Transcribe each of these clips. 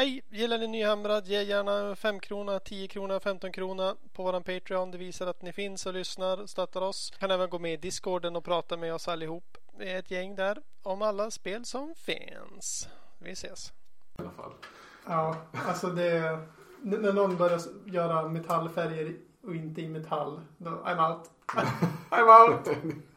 Hej! Gillar ni Nyhamrad? Ge gärna 5 krona, 10 krona, 15 krona på våran Patreon. Det visar att ni finns och lyssnar och stöttar oss. Kan även gå med i Discorden och prata med oss allihop. Vi är ett gäng där om alla spel som finns. Vi ses! I alla fall. Ja, alltså det... När någon börjar göra metallfärger och inte i metall, då I'm out. I'm out!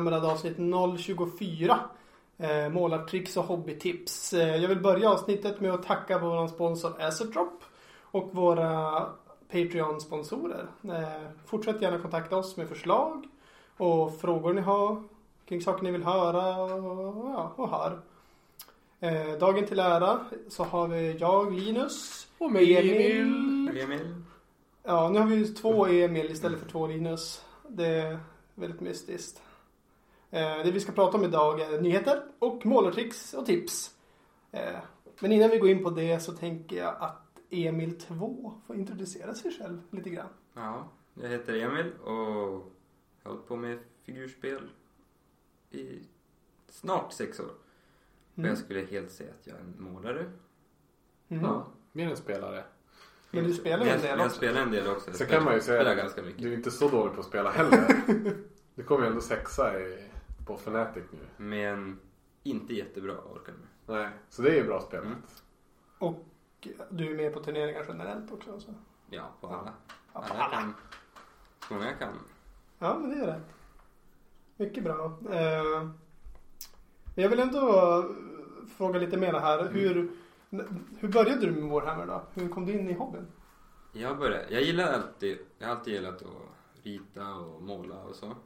Nyhamrad avsnitt 024. Eh, målartricks och hobbytips. Eh, jag vill börja avsnittet med att tacka vår sponsor Azerdrop och våra Patreon-sponsorer. Eh, fortsätt gärna kontakta oss med förslag och frågor ni har kring saker ni vill höra och, ja, och hör. Eh, dagen till ära så har vi jag, Linus, Och mig, Emil. Emil. Ja, nu har vi två Emil istället för två Linus. Det är väldigt mystiskt. Eh, det vi ska prata om idag är nyheter och målartricks och tips. Eh, men innan vi går in på det så tänker jag att Emil 2 får introducera sig själv lite grann. Ja, jag heter Emil och jag har hållit på med figurspel i snart sex år. Och Mm. jag skulle helt säga att jag är en målare. Mm. Ja, mer än spelare. Men du spelar ju jag, en del Jag också. spelar en del också. Jag Så spelar, kan man ju säga spelar att ganska mycket. Du är inte så dålig på att spela heller. Du kommer ju ändå sexa i, på Fnatic nu. Men inte jättebra orkar med. Nej, så det är ju bra spelat. Mm. Och du är med på turneringar generellt också. Så. Ja, på alla. Ja, på Alla alla. kan. Så många kan. Ja, men det är rätt. Mycket bra. Eh, jag vill ändå fråga lite mer här. Hur, hur började du med Warhammer då? Hur kom du in i hobbyn? Jag började, jag gillar alltid, jag har alltid gillat att rita och måla och så.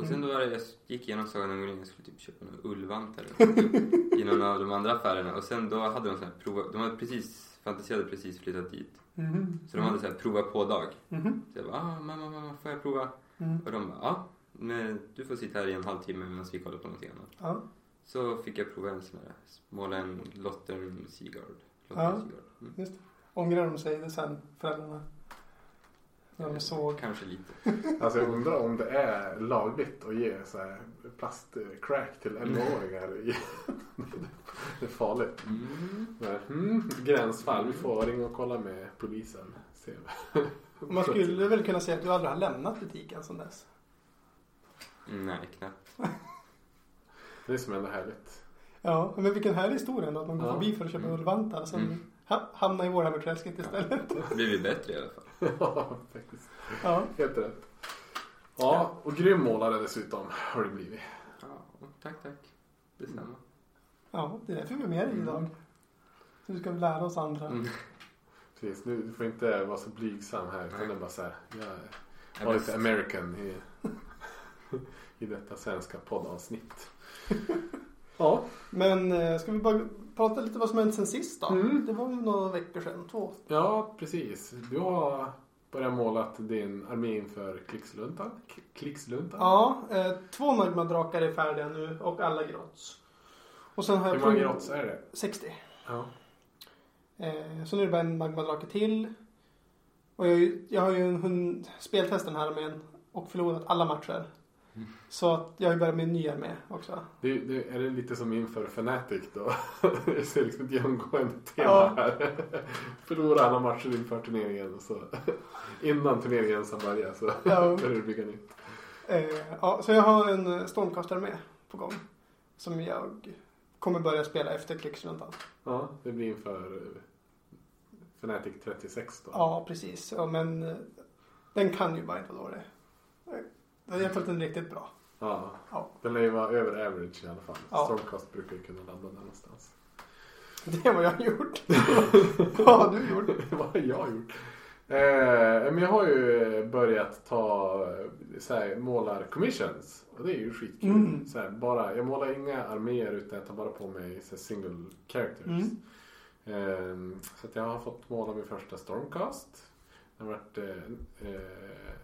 Och sen Mm. då var det, jag gick igenom Sagan om ringen jag skulle typ köpa några ullvantar i någon av de andra affärerna. Och sen då hade de sån här prova, de hade precis, fantiserade precis flyttat dit. Mhm. Så de hade så här prova på-dag. Mhm. Så jag bara, ah, mamma, mamma, får jag prova? Mm. Och de bara, ja, men du får sitta här i en halvtimme medan vi kollar på någonting annat. Ja. Så fick jag prova en sån här, måla en Lottern Seagard. Ja. Lottern Seagard. Mm. Just det. Ångrar de sig det sen, föräldrarna? De såg. Kanske lite. Alltså jag undrar om det är lagligt att ge så här plastcrack till 11-åringar. i- det är farligt. Mm. Mm, gränsfall. Vi får ringa och kolla med polisen. Se. Man skulle väl kunna säga att du aldrig har lämnat butiken sedan dess. Nej, knappt. Det är som ändå härligt. Ja, men vilken härlig historia ändå att man går Ja. förbi för att köpa Mm. ullvantar och sen Mm. ha- hamna i Warhammer-träsket istället. Det blir vi bättre i alla fall. Ja, faktiskt. Ja. Helt rätt. Ja, och grym målare dessutom har du blivit. Ja, tack, tack. Detsamma. ja, det är därför vi är med dig idag. Så du ska lära oss andra. Mm. Precis, nu, du får inte vara så blygsam här. Utan det är bara så här. Jag var lite. American i, i detta svenska poddavsnitt. Ja, Men eh, ska vi bara prata lite vad som hänt sen sist då? Mm. Det var ju några veckor sedan, två. ja precis. Du har börjat måla din armé inför Klixluntan. K- Klixluntan. Ja, eh, två magmadrakar är färdiga nu och alla grotts. Och sen har jag Hur många grotts är det? 60. Ja. Eh, så nu är det bara en magmadrake till. Och jag, har ju- jag har ju en hund, speltest den här armén och förlorat alla matcher. Så att jag har ju börjat med en ny armé också. Det, det, är det lite som inför Fnatic då? det ser liksom ett genomgående tema Ja. här. Förlora alla matcher inför turneringen. och Så innan turneringen som börjar så Ja. börjar du bygga nytt. Eh, ja, så jag har en eh, stormkastararmé på gång. Som jag kommer börja spela efter krigsrundan. Ja, det blir inför eh, Fnatic 36 då. Ja, precis. Ja, men eh, den kan ju bara inte vara dålig. Eh, Jag har följt den riktigt bra. Ja. Ja. Den lär ju vara över average i alla fall. Ja. Stormcast brukar ju kunna landa där någonstans. Det är vad jag har gjort. vad har du gjort? Vad har jag gjort? Eh, men jag har ju börjat ta eh, så här, målar commissions. Och det är ju skitkul. Mm. Så här, bara, jag målar inga arméer utan jag tar bara på mig så här, single characters. Mm. Ehm, så att jag har fått måla min första Stormcast. Det har varit, eh, eh,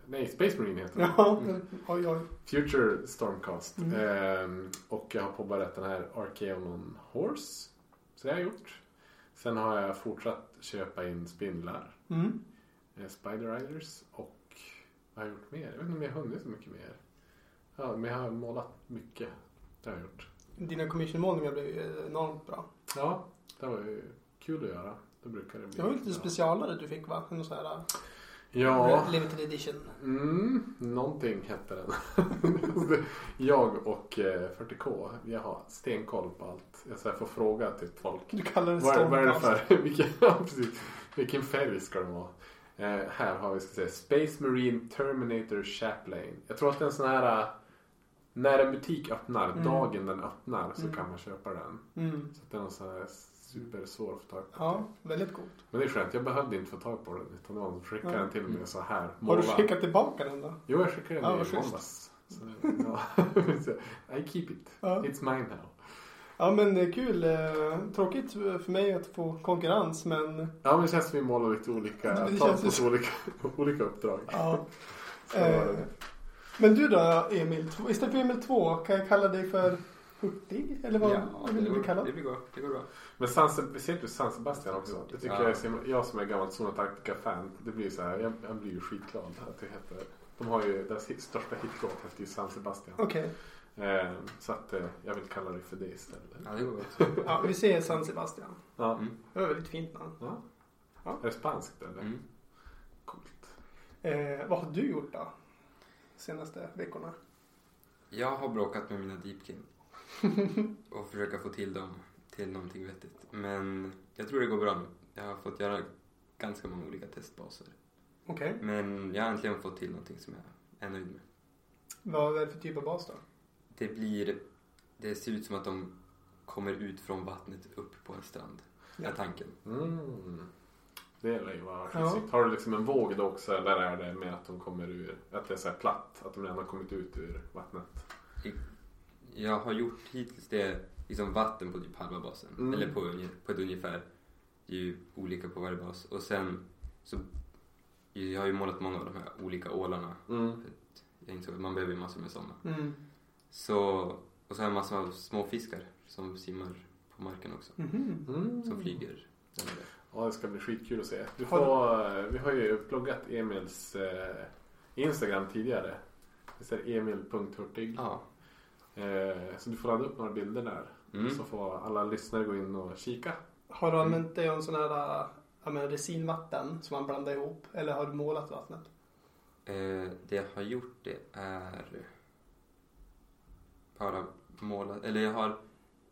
nej Space Marine heter den. Ja, oj oj. Future Stormcast. Mm. Ehm, och jag har påbörjat den här Archeonon Horse. Så det har jag gjort. Sen har jag fortsatt köpa in spindlar. Mm. eh, Spider Riders och vad har jag gjort mer? Jag vet inte om jag har hunnit så mycket mer. Ja, men jag har målat mycket. Det har jag gjort. Dina commissionmålningar blev ju enormt bra. Ja, det var ju kul att göra. Det brukar det bli. Det var ju lite specialare du fick va? Någon sån här Ja, limited edition. mm, någonting hette den. jag och eh, 40K, jag har stenkoll på allt. Jag så får fråga till folk. Du kallar det Vad är, vad är det Stormcast. för? Vilken, ja, precis. Vilken färg ska den vara? Eh, här har vi ska säga, Space Marine Terminator Chaplane. Jag tror att det är en sån här... eh, När en butik öppnar, Mm. dagen den öppnar så Mm. kan man köpa den. Mm. Så att den är så här supersvår att få tag på. Ja, väldigt coolt. Men det är skönt, jag behövde inte få tag på den. Utan det var någon som skickade Ja. den till mig och sa här, Har måla. du skickat tillbaka den då? Jo, jag skickade den Ja, i måndags. Så, ja. I keep it. Ja. It's mine now. Ja men eh, kul. Eh, Tråkigt för mig att få konkurrens men Ja, men det känns som vi målar lite olika, Det tar känns på olika, olika uppdrag. ja. Så det. Eh, Men du då Emil? Istället för Emil 2 kan jag kalla dig för Hurtig? Eller vad, vad vill det du bli kallad? det blir bra. Det går bra. Men San, ser du San Sebastian också? Det tycker Ja. jag, jag som är gammalt Zona Antarctica-fan. Det blir så här, jag, jag blir ju skitglad att det heter. De har ju, deras hit, största hitlåt heter ju San Sebastian. Okej. Eh, så att eh, jag vill kalla det för det istället. Ja, det går bra. Ja, vi ser San Sebastian. Ja. Mm. Det var väldigt fint namn. ja. Ja. Är det spanskt eller? Mm. Coolt. Eh, vad har du gjort då? Senaste veckorna? Jag har bråkat med mina Deepkin. och försöka få till dem till någonting vettigt. Men jag tror det går bra nu. Jag har fått göra ganska många olika testbaser. Okej. Men jag har äntligen fått till någonting som jag är nöjd med. Vad är det för typ av bas då? Det blir... Det ser ut som att de kommer ut från vattnet upp på en strand. Ja. Är tanken. Mm. Det lär ju vara Ja. fysiskt. Har du liksom en våg då också eller är det med att de kommer ur, att det är så här platt? Att de redan har kommit ut ur vattnet? Jag har gjort hittills det liksom vatten på typ halva basen. Mm. Eller på, på ett ungefär. Det är ju olika på varje bas. Och sen så... Jag har ju målat många av de här olika ålarna. Mm. Jag insåg att man behöver ju massor med sådana. Mm. Så... Och så har jag massor av små fiskar som simmar på marken också. Mhm. Mm. Som flyger. Ja, det ska bli skitkul att se. Du Har får, vi har ju pluggat Emils eh, Instagram tidigare. Det är emil.hurtig. Ja. Eh, så du får ladda upp några bilder där. Mm. Så får alla lyssnare gå in och kika. Har du använt dig av en sån här äh, ja, men resinvatten som man blandar ihop? Eller har du målat vattnet? Eh, det jag har gjort det är bara målat, eller jag har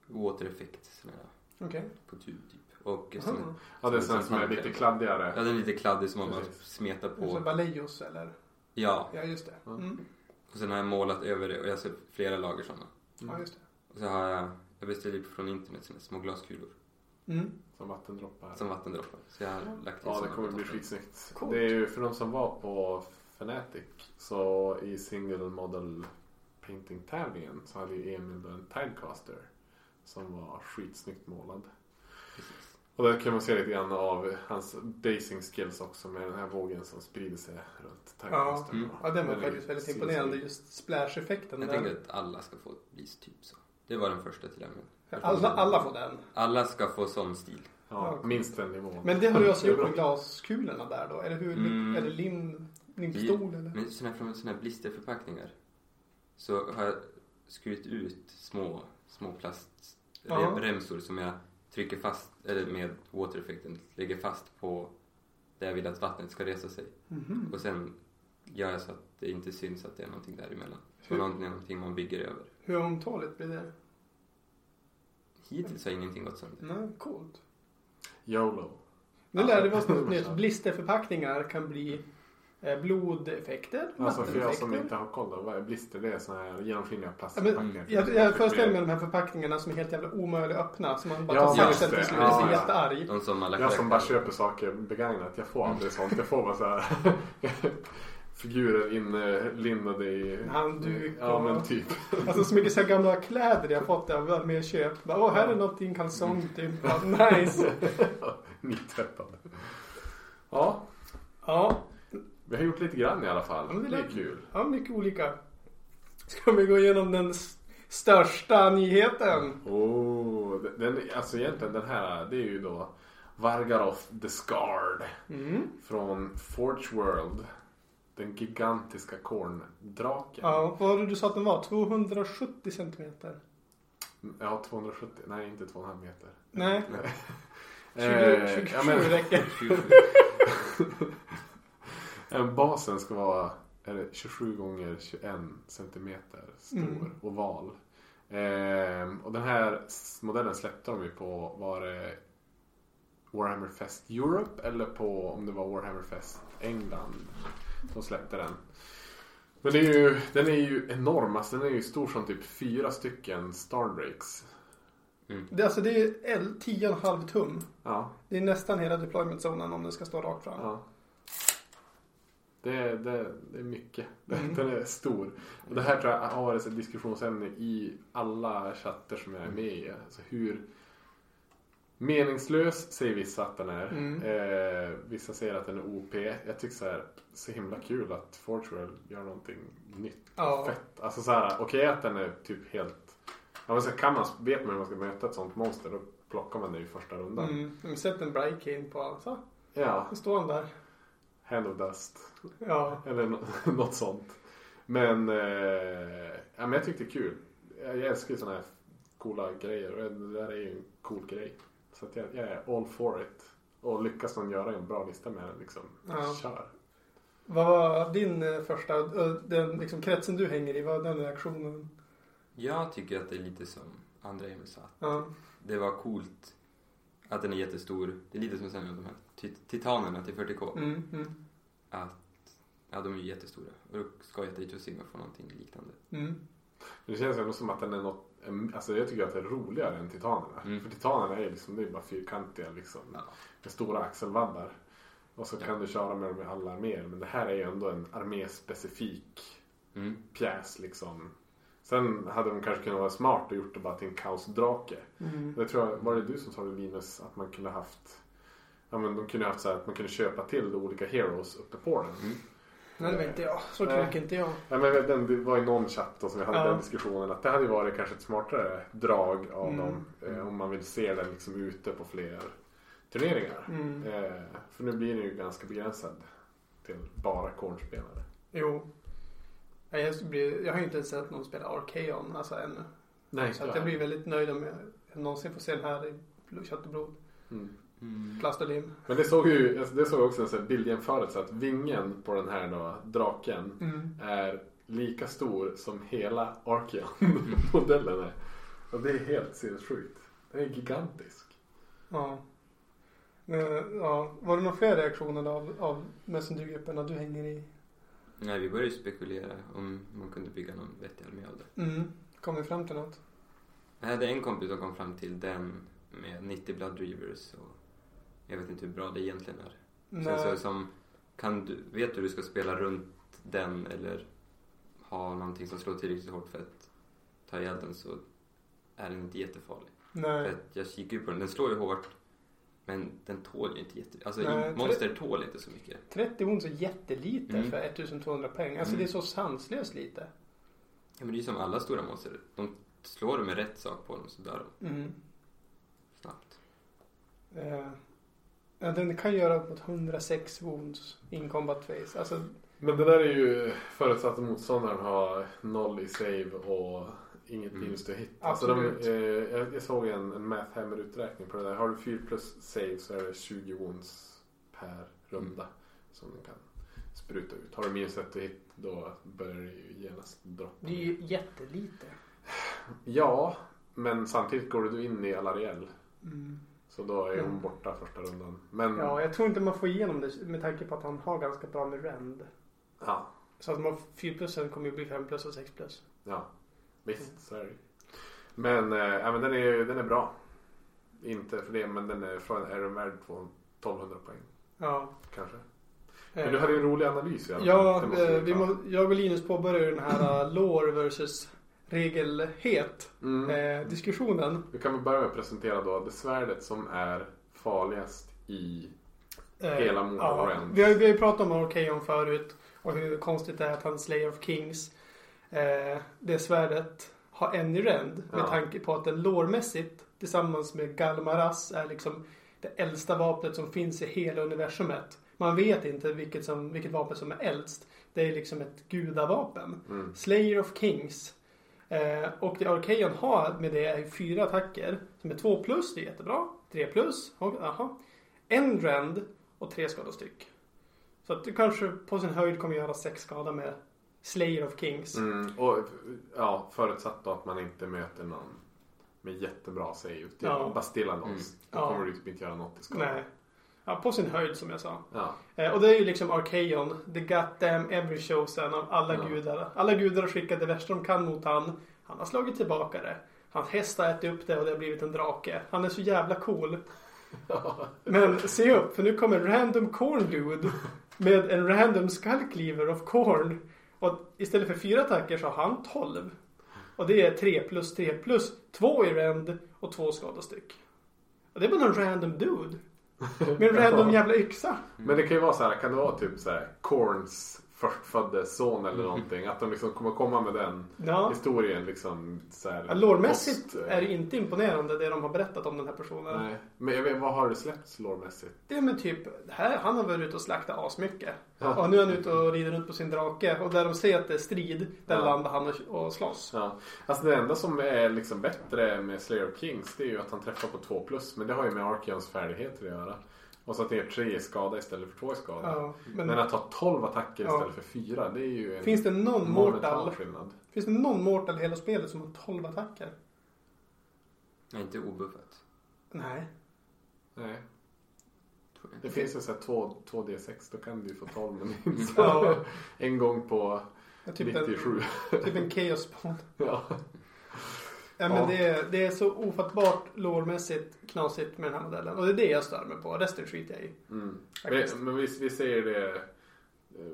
water effect sån här, Okej. på tub typ. Och sån här, Aha. Ja, det är Som- sån som är som- lite kladdigare. ja, den är lite kladdig som man bara smetar Så på. Vallejo eller? Ja, Ja, just det. Mm. Och sen har jag målat över det och jag sett flera lager sådana. Ja, just det. Och så har jag, jag beställde från internet såna små glaskulor Mm. Som vattendroppar. som vattendroppar. Så jag har lagt i Ja, det kommer bli skitsnyggt. Coolt. Det är ju för de som var på Fnatic så i single model painting tävlingen så hade ju Emil en Tidecaster som var skitsnyggt målad. Precis. Och där kan man se lite grann av hans basing skills också med den här vågen som sprider sig runt Ja, mm. ja, den var faktiskt väldigt imponerande. Just splash-effekten. Jag där. tänkte att alla ska få bli typ så. Det var den första till den. Alla, alla får den. Alla ska få sån stil. Ja, minst den nivån. Men det har du är gjort med glaskulorna där då? Eller hur? Mm. Är det lim, limstol eller? Men såna här, från såna här blisterförpackningar så har jag skurit ut små, små Ja. plastremsor som jag trycker fast, eller med water-effekten, lägger fast på där jag vill att vattnet ska resa sig. Mhm. Och sen gör jag så att det inte syns att det är någonting däremellan. Så Hur- någonting, någonting man bygger över. Hur ömtåligt blir det? Hittills har ingenting gått sönder. Nej, coolt. YOLO. Nu lärde vi oss något nytt. Blisterförpackningar kan bli blodeffekter, Alltså för jag som inte har koll då, vad är blister? Det är såna här genomskinliga Ja, plastförpackningar. men, jag, jag föreställer mig de här förpackningarna som är helt jävla omöjliga att öppna. Som man bara Ja, tar sig just det. till slut. Ja, Jag är så ja. jättearg. De som alla Jag som bara köper saker begagnat, jag får aldrig sånt. Jag får bara så här figurer inlindade i Handduk Ja men och- typ. Alltså så mycket så här gamla kläder jag fått av mer köp. Bara, Åh, här är något i en kalsong typ. Bara, nice. Nytvättade. Ja, Ja, vi har gjort lite grann i alla fall. Ja, det det är kul. ja, mycket olika. Ska vi gå igenom den största nyheten? Oh, den- alltså egentligen den här, det är ju då Vargaroth the Scarred Mm. från Forge World. Den gigantiska korndraken. Ja, vad var det du sa att den var? 270 centimeter? Ja, 270. Nej, inte 2,5 meter. Nej. Nej. 20, Eh, 27 ja, men- räcker. Eh, Basen ska vara är det 27 gånger 21 centimeter stor Mm. oval. Ehm, och den här modellen släppte de ju på, var det Warhammer Fest Europe eller på om det var Warhammer Fest England. De släppte den. Men det är ju, den är ju enorm, alltså den är ju stor som typ fyra stycken Stardrakes. Det, alltså det är L 10,5 tum. Ja, Det är nästan hela deployment-zonen om den ska stå rakt fram. ja. Det, är- det, det är mycket. Mm. Den är stor. Och det här tror jag har varit ett diskussionsämne i alla chatter som jag är med i. Alltså hur meningslös säger vissa att den är. Mm. Eh, vissa säger att den är OP. Jag tycker så här, så himla kul att Forge World gör någonting nytt. Ja. Fett. Alltså så här, okej att den är typ helt... Ja, men så kan man, vet man hur man ska möta ett sånt monster då plockar man det i första rundan. Mm. Men Sätt en Brightcane på. Så, Ja, då står han där. Hand of Dust. Ja. Eller nå- något sånt. Men, eh, ja, men jag tyckte det är kul. Jag, älskar ju sådana här coola grejer och det där är ju en cool grej. Så att jag, jag är all for it. Och lyckas man göra en bra lista med den liksom, Ja. kör. Vad var din eh, första, eh, den liksom kretsen du hänger i, vad var den reaktionen? Jag tycker att det är lite som andra Emil sa. Ja. Det var coolt att den är jättestor. Det är lite som sen de här tit- titanerna till 40K. Mm, mm, Att, ja, de är ju jättestora. Och då ska och simma få någonting liknande. mm. Det känns ändå som att den är något, alltså jag tycker att det är roligare än Titanerna. Mm. För Titanerna är ju liksom, det är bara fyrkantiga liksom. Ja. Med stora axelvaddar. Och så kan du köra med dem i alla arméer. Men det här är ju ändå en arméspecifik Mm. pjäs liksom. Sen hade de kanske kunnat vara smart och gjort det bara till en kaosdrake. Mm. Det tror jag, var det du som sa det Linus? Att man kunde haft Ja men de kunde haft så här att man kunde köpa till de olika heroes uppe på den. Mm. Nej, det vet inte jag. Så Nej. knäcker inte jag. Ja, men den, det var i någon chatt då som vi hade Ja. den diskussionen att det hade varit kanske ett smartare drag av Mm. dem. Eh, om man vill se den liksom ute på fler turneringar. Mm. Eh, för nu blir den ju ganska begränsad till bara kornspelare. Jo. Jag, blir, jag har inte ens sett någon spela Arkeon alltså ännu. Nej, Så att jag blir väldigt nöjd om jag någonsin får se den här i kött och blod. mm. Mm. Plast och lim. Men det såg ju, alltså, det såg också en sån bildjämförelse att vingen på den här då, draken Mm. är lika stor som hela Archeon-modellen är. Och det är helt sinnessjukt. Den är gigantisk. Ja. Men, ja. Var det några fler reaktioner av, av Messenger-grupperna du hänger i? Nej, vi började spekulera om man kunde bygga någon vettig armé av det. Mm. Kom vi fram till något? Jag hade en kompis som kom fram till den med 90 Blood Reavers och jag vet inte hur bra det egentligen är. Sen så Nej. som, kan du, vet du hur du ska spela runt den eller ha någonting som slår tillräckligt hårt för att ta ihjäl den så är den inte jättefarlig. För Nej. att jag kikar ju på den, den slår ju hårt men den tål ju inte jätte... Alltså Nej, monster tål inte så mycket. 30 ons är jättelite Mm. för 1200 poäng. Alltså Mm. det är så sanslöst lite. Ja men det är ju som alla stora monster. De slår du med rätt sak på dem så dör de Mm. snabbt. Eh, ja, den kan göra upp mot 106 wounds in combat phase. Alltså, Men det där är ju förutsatt att motståndaren har noll i save och inget Mm. minus till hit. Alltså de, Absolut. eh, jag, jag såg en, en Mathhammer-uträkning på det där. Har du 4 plus save så är det 20 wounds per runda som den kan spruta ut. Har du minus 1 till hit då börjar det ju genast droppa. det är ju jättelite. Ja, men samtidigt går du in i Alariel Mm. Så då är hon Mm. borta första rundan. Men Ja, jag tror inte man får igenom det med tanke på att han har ganska bra med rend. ja, Så att man 4 plussen kommer ju bli 5 plus och 6 plus. ja. Visst, så är det. Men, eh, ja, men den, är, den är bra. Inte för det, men den är, från, är den värd på 1200 poäng. Ja. Kanske. Men du hade ju en rolig analys i alla fall. Ja, eh, vi må, jag och Linus påbörjade den här lore versus regelhet Mm. eh, diskussionen. Vi kan väl börja med att presentera då det svärdet som är farligast i Eh, Hela Mortal ja, vi, har, vi har ju pratat om Arkeon förut och hur konstigt det är att han Slayer of Kings. Eh, det svärdet har en i rend med Ja. tanke på att det lårmässigt tillsammans med Galmaras är liksom det äldsta vapnet som finns i hela universumet. Man vet inte vilket, som, vilket vapen som är äldst. Det är liksom ett gudavapen. Mm. Slayer of Kings. Eh, och det Arkeon har med det är fyra attacker. Som är två plus, det är jättebra. Tre plus, och, aha. En rend och tre skadostyck. Så att du kanske på sin höjd kommer göra sex skada med Slayer of Kings. Mm. Och ja, förutsatt då att man inte möter någon med jättebra save. Typ Ja. Bastillanos. Mm. Då Ja. kommer du typ inte göra något i skada. Nej. Ja, på sin höjd som jag sa. Ja. Eh, och det är ju liksom Arkeon, the goddamn every chosen av alla Ja. gudar. Alla gudar har skickat det värsta de kan mot han. Han har slagit tillbaka det. Hans häst har ätit upp det och det har blivit en drake. Han är så jävla cool. Men se upp, för nu kommer random corn dude med en random skullcleaver of corn. Och istället för fyra attacker så har han 12. Och det är 3 plus 3 plus 2 i rend och 2 skadostyck. Och det är bara en random dude. Med en random jävla yxa. Men det kan ju vara så här, kan det vara typ så här Korns förstfödde son Mm. eller någonting. Att de liksom kommer komma med den Ja. historien liksom så här. Lårmässigt post- är det inte imponerande det de har berättat om den här personen. Nej, men jag vet, vad har det släppts lårmässigt? Det är med typ, här, han har varit ute och slaktat asmycket. Ja. Och nu är han ute och rider runt på sin drake. Och där de ser att det är strid, där Ja. landar han och, och slåss. Ja. Alltså det enda som är liksom bättre med Slayer of Kings det är ju att han träffar på 2 plus. Men det har ju med Arkeons färdigheter att göra. Och så att det är 3 i skada istället för 2 i skada. Ja, men, Men att ha 12 attacker Ja. istället för 4 det är ju en finns det någon mortal, skillnad. finns det någon mortal i hela spelet som har 12 attacker? Nej, inte obuffat. Nej. Nej. Det finns ju såhär 2, 2D6 då kan du ju få 12 men inte Ja. en gång på Ja, Typ en, 97. typ en chaos spawn. Ja. Ja, men Ja. det, är, det är så ofattbart lårmässigt knasigt med den här modellen. Och det är det jag stör mig på. Resten skiter jag i. Mm. Men, men vi, vi säger det eh,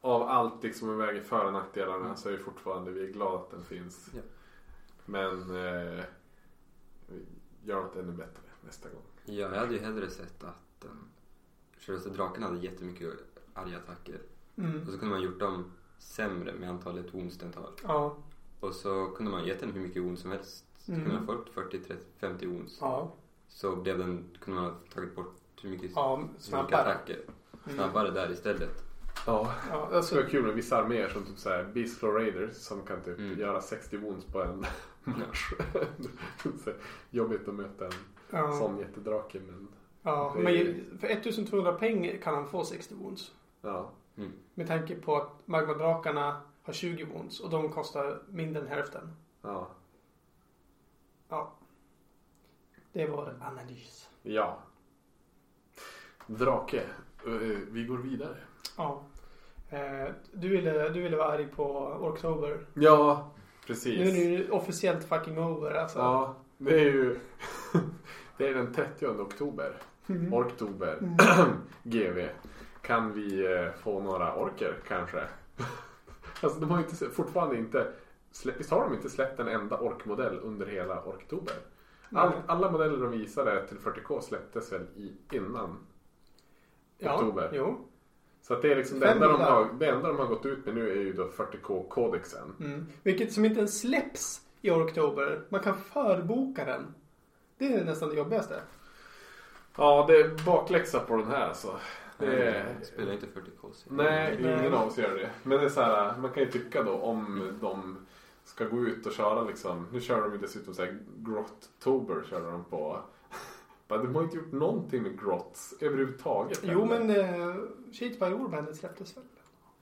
av allt liksom vi väger för och nackdelarna Mm. så är vi fortfarande vi är glada att den finns. Ja. Men eh, gör något ännu bättre nästa gång. Ja, jag hade ju hellre sett att den självaste draken hade jättemycket arga attacker. Mm. Och så kunde man gjort dem sämre med antalet wounds den tar. Ja. Och så kunde man gett den hur mycket wounds som helst. Så Mm. kunde man fått 40, 30, 50 wounds. Ja. Så blev den, kunde man ha tagit bort hur mycket, Ja, snabbare. attacker. Mm. Snabbare där istället. Ja. Ja, Det alltså, skulle vara kul med vissa arméer som typ såhär Beast Flow Raiders som kan typ Mm. göra 60 wounds på en match. Jobbigt att möta en ja, sån jättedrake men ja, är- men för 1200 peng kan han få 60 wounds. ja. Mm. Med tanke på att magmadrakarna har 20 wounds och de kostar mindre än hälften. Ja. Ja. Det vår analys. Ja. Drake. Eh, Vi går vidare. Ja. Eh, du, ville, du ville vara arg på Oktober. Ja, Nu precis. är det ju officiellt fucking over alltså. Ja, det är ju det är den 30 oktober. Mm. Orktober. Mm. GV. Kan vi eh, få några orker kanske? alltså de har inte, fortfarande inte visst har de inte släppt en enda orkmodell under hela Orktober? All, alla modeller de visade till 40K släpptes väl i, innan ja, oktober. Jo. Så att det är liksom det enda, de har, det enda de har gått ut med nu är ju då 40K-kodexen. Mm. Vilket som inte ens släpps i oktober. Man kan förboka den. Det är nästan det jobbigaste. Ja, det är bakläxa på den här alltså. Det är, spelar inte 40k. så- Nej, Nej. ingen av oss gör det. Men det är så här, man kan ju tycka då om de ska gå ut och köra liksom. Nu kör de ju dessutom så här Grottober körde de på. Men de har inte gjort någonting med Grots överhuvudtaget. Jo heller. men uh, Cheat by Orbandet släpptes väl?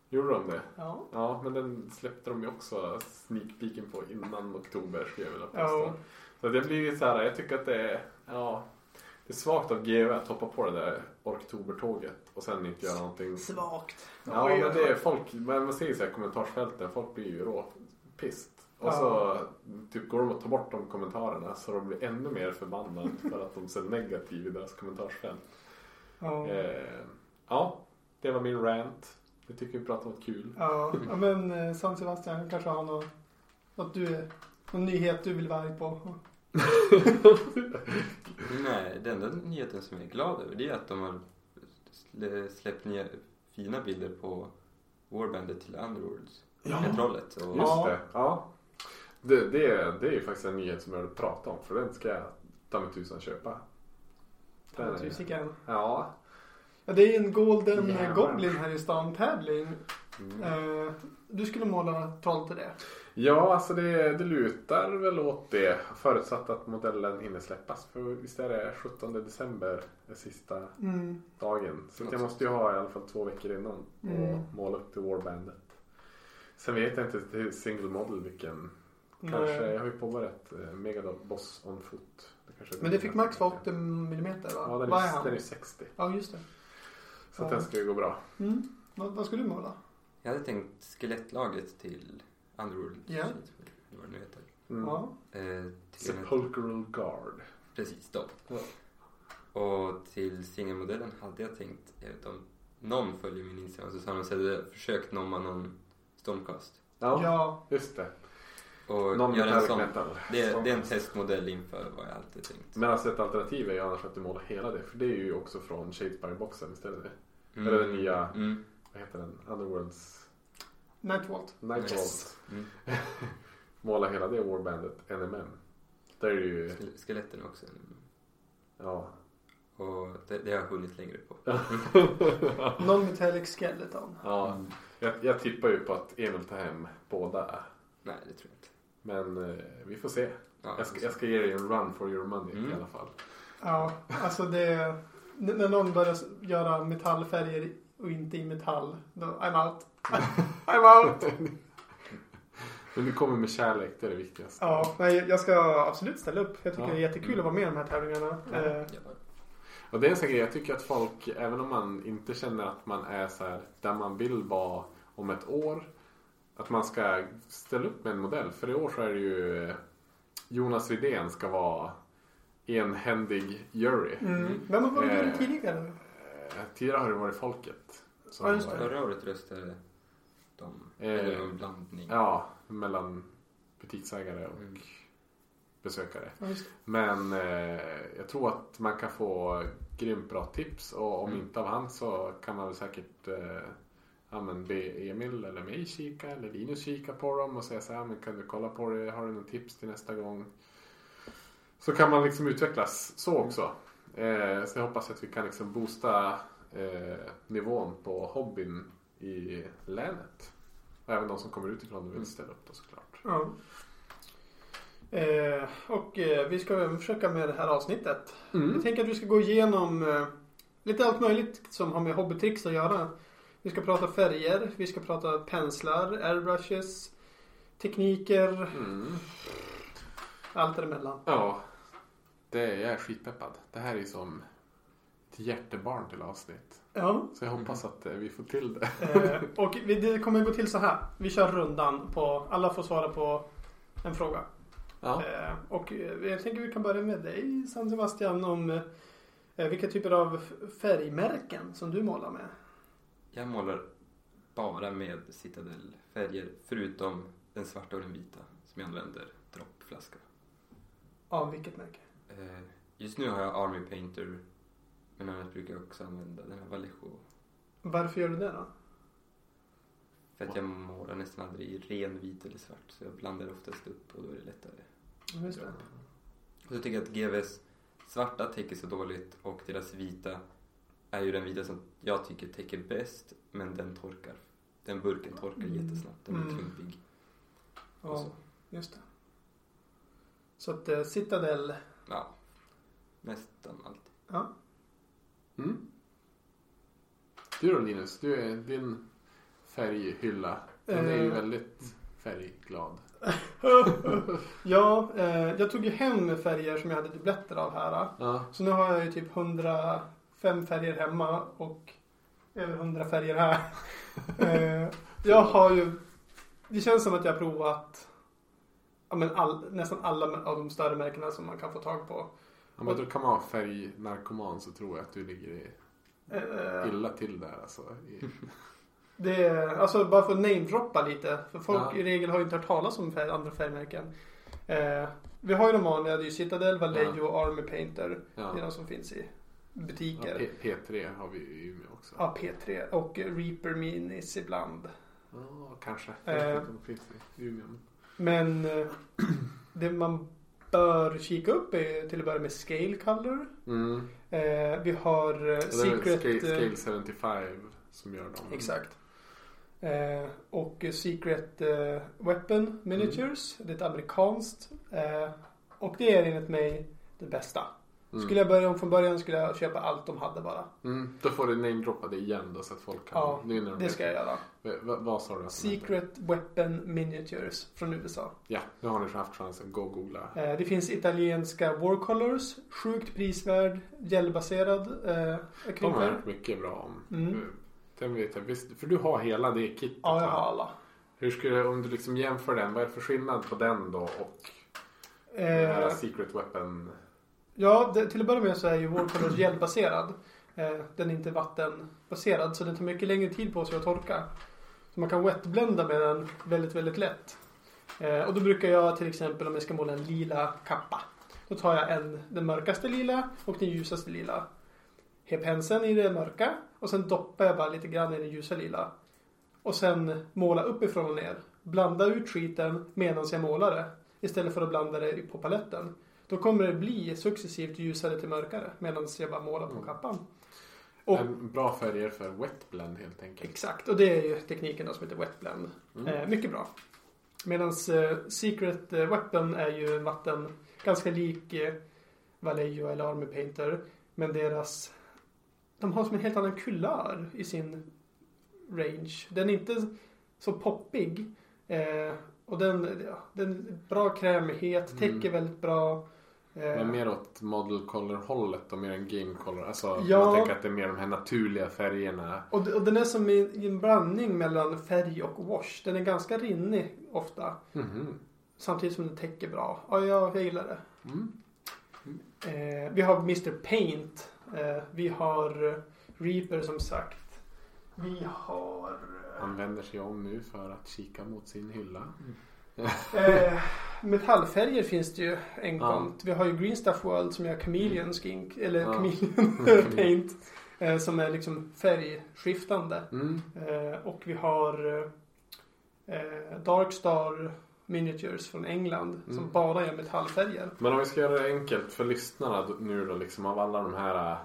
Gjorde de det? Ja. Ja, men den släppte de ju också sneak peeken på innan oktober skulle jag vilja påstå. Ja. Så det blir ju så här, jag tycker att det är, ja. Det är svagt av GV att hoppa på det där Oktobertåget och sen inte göra någonting. Svagt. Ja, Oj, men det är folk, men man ser ju så här kommentarsfälten, folk blir ju rå pist. Och Ja. så typ går de att ta bort de kommentarerna så de blir ännu mer förbannade för att de ser negativ i deras kommentarsfält. Ja. Eh, ja, det var min rant. Jag tycker vi pratar om något kul. Ja, ja, men eh, San Sebastian kanske har något, något du, någon nyhet du vill vara arg på. Nej, den enda nyheten som jag är glad över det är att de har slä- släppt nya fina bilder på Warbandet till Underworlds. Ja. Med trollet. Och, Just Ja. det. Ja. Det, det, är, det är ju faktiskt en nyhet som jag vill prata om för den ska jag ta mig tusan köpa. Den Tusiken. Ja. Ja, det är en Golden Jävlar. Goblin här i stan tävling. Mm. Eh, du skulle måla troll till det. Ja, alltså det, det lutar väl åt det förutsatt att modellen hinner släppas. För visst är det 17 december är sista Mm. dagen. Så jag måste ju ha i alla fall två veckor innan och Mm. måla upp till Warbandet. Sen vet jag inte till single model vilken. Nej. Kanske, jag har ju påbörjat eh, Megadol Boss on foot. Det Men det fick max vara tänker. 80 millimeter va? Ja, den är är, den är 60. Ja, just det. Så Ja. den ska ju gå bra. Mm. Vad, vad skulle du måla? Jag hade tänkt skelettlaget till Underworld. Ja. Vad det nu heter. Mm. Ja. Eh, Sepulchral Guard. Precis, de. Ja. Och till singelmodellen hade jag tänkt, jag vet inte om någon följer min Instagram så sa de jag hade försökt nomma någon Stormcast. Ja, Ja. just det. Och Någon göra en sån. Det, är- det är en testmodell inför vad jag alltid tänkt. Men alltså ett alternativ är ju annars att du målar hela det. För det är ju också från Shadespire-boxen istället. Mm. Eller den nya, Mm. Vad heter den? Underworlds Nightwalt. Nightwalt. Yes. Mm. Måla hela det Warbandet NMM. Där är det ju, Ske- Skeletten också. ja. Och det, det har jag hunnit längre på. Non-metallic skeleton. ja. Mm. Jag, jag tippar ju på att Emil tar hem båda. Nej, det tror jag inte. Men eh, vi får se. Ja, Jag ska, jag ska ge dig en run for your money Mm. i alla fall. Ja, alltså det... När någon börjar göra metallfärger och inte i metall, då I'm out. I'm out! Men du kommer med kärlek, det är det viktigaste. Ja, nej, jag ska absolut ställa upp. Jag tycker Ja. det är jättekul att vara med i de här tävlingarna. Ja. Eh. Och det är en sån grej, jag tycker att folk, även om man inte känner att man är så här där man vill vara om ett år. Att man ska ställa upp med en modell. För i år så är det ju eh, Jonas Widén ska vara enhändig jury. Mm. Vem har varit med Eh, tidigare? Eh, Tidigare har det varit folket. som Ja, just har det. Förra året röstade de, Eh, eller en blandning. Ja, mellan butiksägare och Mm. besökare. Ja, just det. Men eh, jag tror att man kan få grymt bra tips och om Mm. inte av han så kan man väl säkert eh, ja, men be Emil eller mig kika eller Linus kika på dem och säga så här, men kan du kolla på det, har du någon tips till nästa gång? Så kan man liksom utvecklas så också. Eh, så jag hoppas att vi kan liksom boosta eh, nivån på hobbyn i länet. Och även de som kommer utifrån vill ställa upp då såklart. Ja. Eh, och eh, vi ska försöka med det här avsnittet. Mm. Jag tänker att vi ska gå igenom eh, lite allt möjligt som har med hobbytricks att göra. Vi ska prata färger, vi ska prata penslar, airbrushes, tekniker, Mm. allt däremellan. Ja, det, jag är skitpeppad. Det här är som ett hjärtebarn till avsnitt. Ja. Så jag hoppas att eh, vi får till det. Eh, och vi, det kommer gå till så här. Vi kör rundan på, alla får svara på en fråga. Ja. Eh, och eh, jag tänker vi kan börja med dig San Sebastian om eh, vilka typer av färgmärken som du målar med. Jag målar bara med Citadel-färger förutom den svarta och den vita som jag använder droppflaska. Av vilket märke? Eh, Just nu har jag Army Painter men annars brukar jag också använda den här Vallejo. Varför gör du det då? För att jag målar nästan aldrig i ren vit eller svart så jag blandar oftast upp och då är det lättare. Just det. Och så tycker jag att GVs svarta täcker så dåligt och deras vita är ju den vita som jag tycker täcker bäst men den torkar. Den burken torkar Mm. jättesnabbt, den blir Mm. klumpig. Ja, just det. Så att eh, Citadel, Ja, nästan alltid. ja. Mm. Du då Linus, du är din färghylla. Den är ju Eh. väldigt färgglad. ja, eh, jag tog ju hem färger som jag hade dubbletter av här. Ja. Så nu har jag ju typ 105 färger hemma och över 100 färger här. eh, jag har ju, det känns som att jag har provat ja, men all, nästan alla av de större märkena som man kan få tag på. ja men då kan man vara färgnarkoman så tror jag att du ligger i- Eh, illa till där alltså. I, Det är, alltså bara för att namedroppa lite. För folk Ja. i regel har ju inte hört talas om färg, andra färgmärken. Eh, vi har ju de vanliga, det är ju Citadel, Vallejo och Army Painter. ja. Det är de som finns i Ja, butiker. P- P3 har vi i Umeå också. Ja, P3 och Reaper Minis ibland. Ja, kanske. Eh. Jag vet inte om det finns i Umeå. Men eh, det man bör kika upp är till att börja med Scale Color. Mm. Eh, vi har eh, Secret... Scale, Scale 75 som gör dem. Exakt. Eh, och Secret Weapon Miniatures. Det är ett amerikanskt. Och det är enligt mig det bästa. Mm. Skulle jag börja om från början skulle jag köpa allt de hade bara. Mm. Då får du namedroppa det igen då så att folk kan... Ja, det, de Det ska jag göra. Va, vad sa du? Secret Weapon Miniatures från USA. Ja, nu har ni haft chansen. Gå och googla. Eh, det finns italienska War Colors. Sjukt prisvärd, gelbaserad eh, De har jag hört mycket bra om. Mm. Eh, Den vet jag visst. För du har hela det kittet Ja, jag har alla. Hur skulle, om du liksom jämför den, vad är det för skillnad på den då och Eh, Secret Weapon? Ja, det, till att börja med så är ju vår Warcolors gelbaserad. Eh, den är inte vattenbaserad så den tar mycket längre tid på sig att torka. Så man kan wetblenda med den väldigt, väldigt lätt. Eh, och då brukar jag till exempel om jag ska måla en lila kappa. Då tar jag en, den mörkaste lila och den ljusaste lila. Har penseln i det mörka och sen doppar jag bara lite grann i den ljusa lila. Och sen måla uppifrån och ner. Blanda ut skiten medan jag målar det. Istället för att blanda det på paletten. Då kommer det bli successivt ljusare till mörkare medan jag bara målar på Mm. kappan. Och, En bra färger för wet blend helt enkelt. exakt, och det är ju tekniken då som heter wet blend. Mm. Eh, mycket bra. Medan eh, Secret eh, Weapon är ju en vatten ganska lik eh, Vallejo eller Army Painter. Men deras... De har som en helt annan kulör i sin range. Den är inte så poppig. Eh, och den, ja, den bra krämighet, täcker Mm. väldigt bra. Eh, Men mer åt model color hållet och mer än game color. Alltså Ja. man tänker att det är mer de här naturliga färgerna. och, och den är som i en blandning mellan färg och wash. Den är ganska rinnig ofta. Mhm. Samtidigt som den täcker bra. Ja, jag, jag gillar det. Mm. Eh, vi har Mr Paint. Eh, vi har Reaper som sagt. Vi har... Han vänder sig om nu för att kika mot sin hylla. Eh, metallfärger finns det ju en Ja. Vi har ju Green Stuff World som gör Chameleon Skink. Eller Ja. Chameleon Paint. Eh, som är liksom färgskiftande. Mm. Eh, och vi har eh, Dark Star Miniatures från England. Som Mm. bara gör metallfärger. Men om vi ska göra det enkelt för lyssnarna nu då liksom av alla de här äh,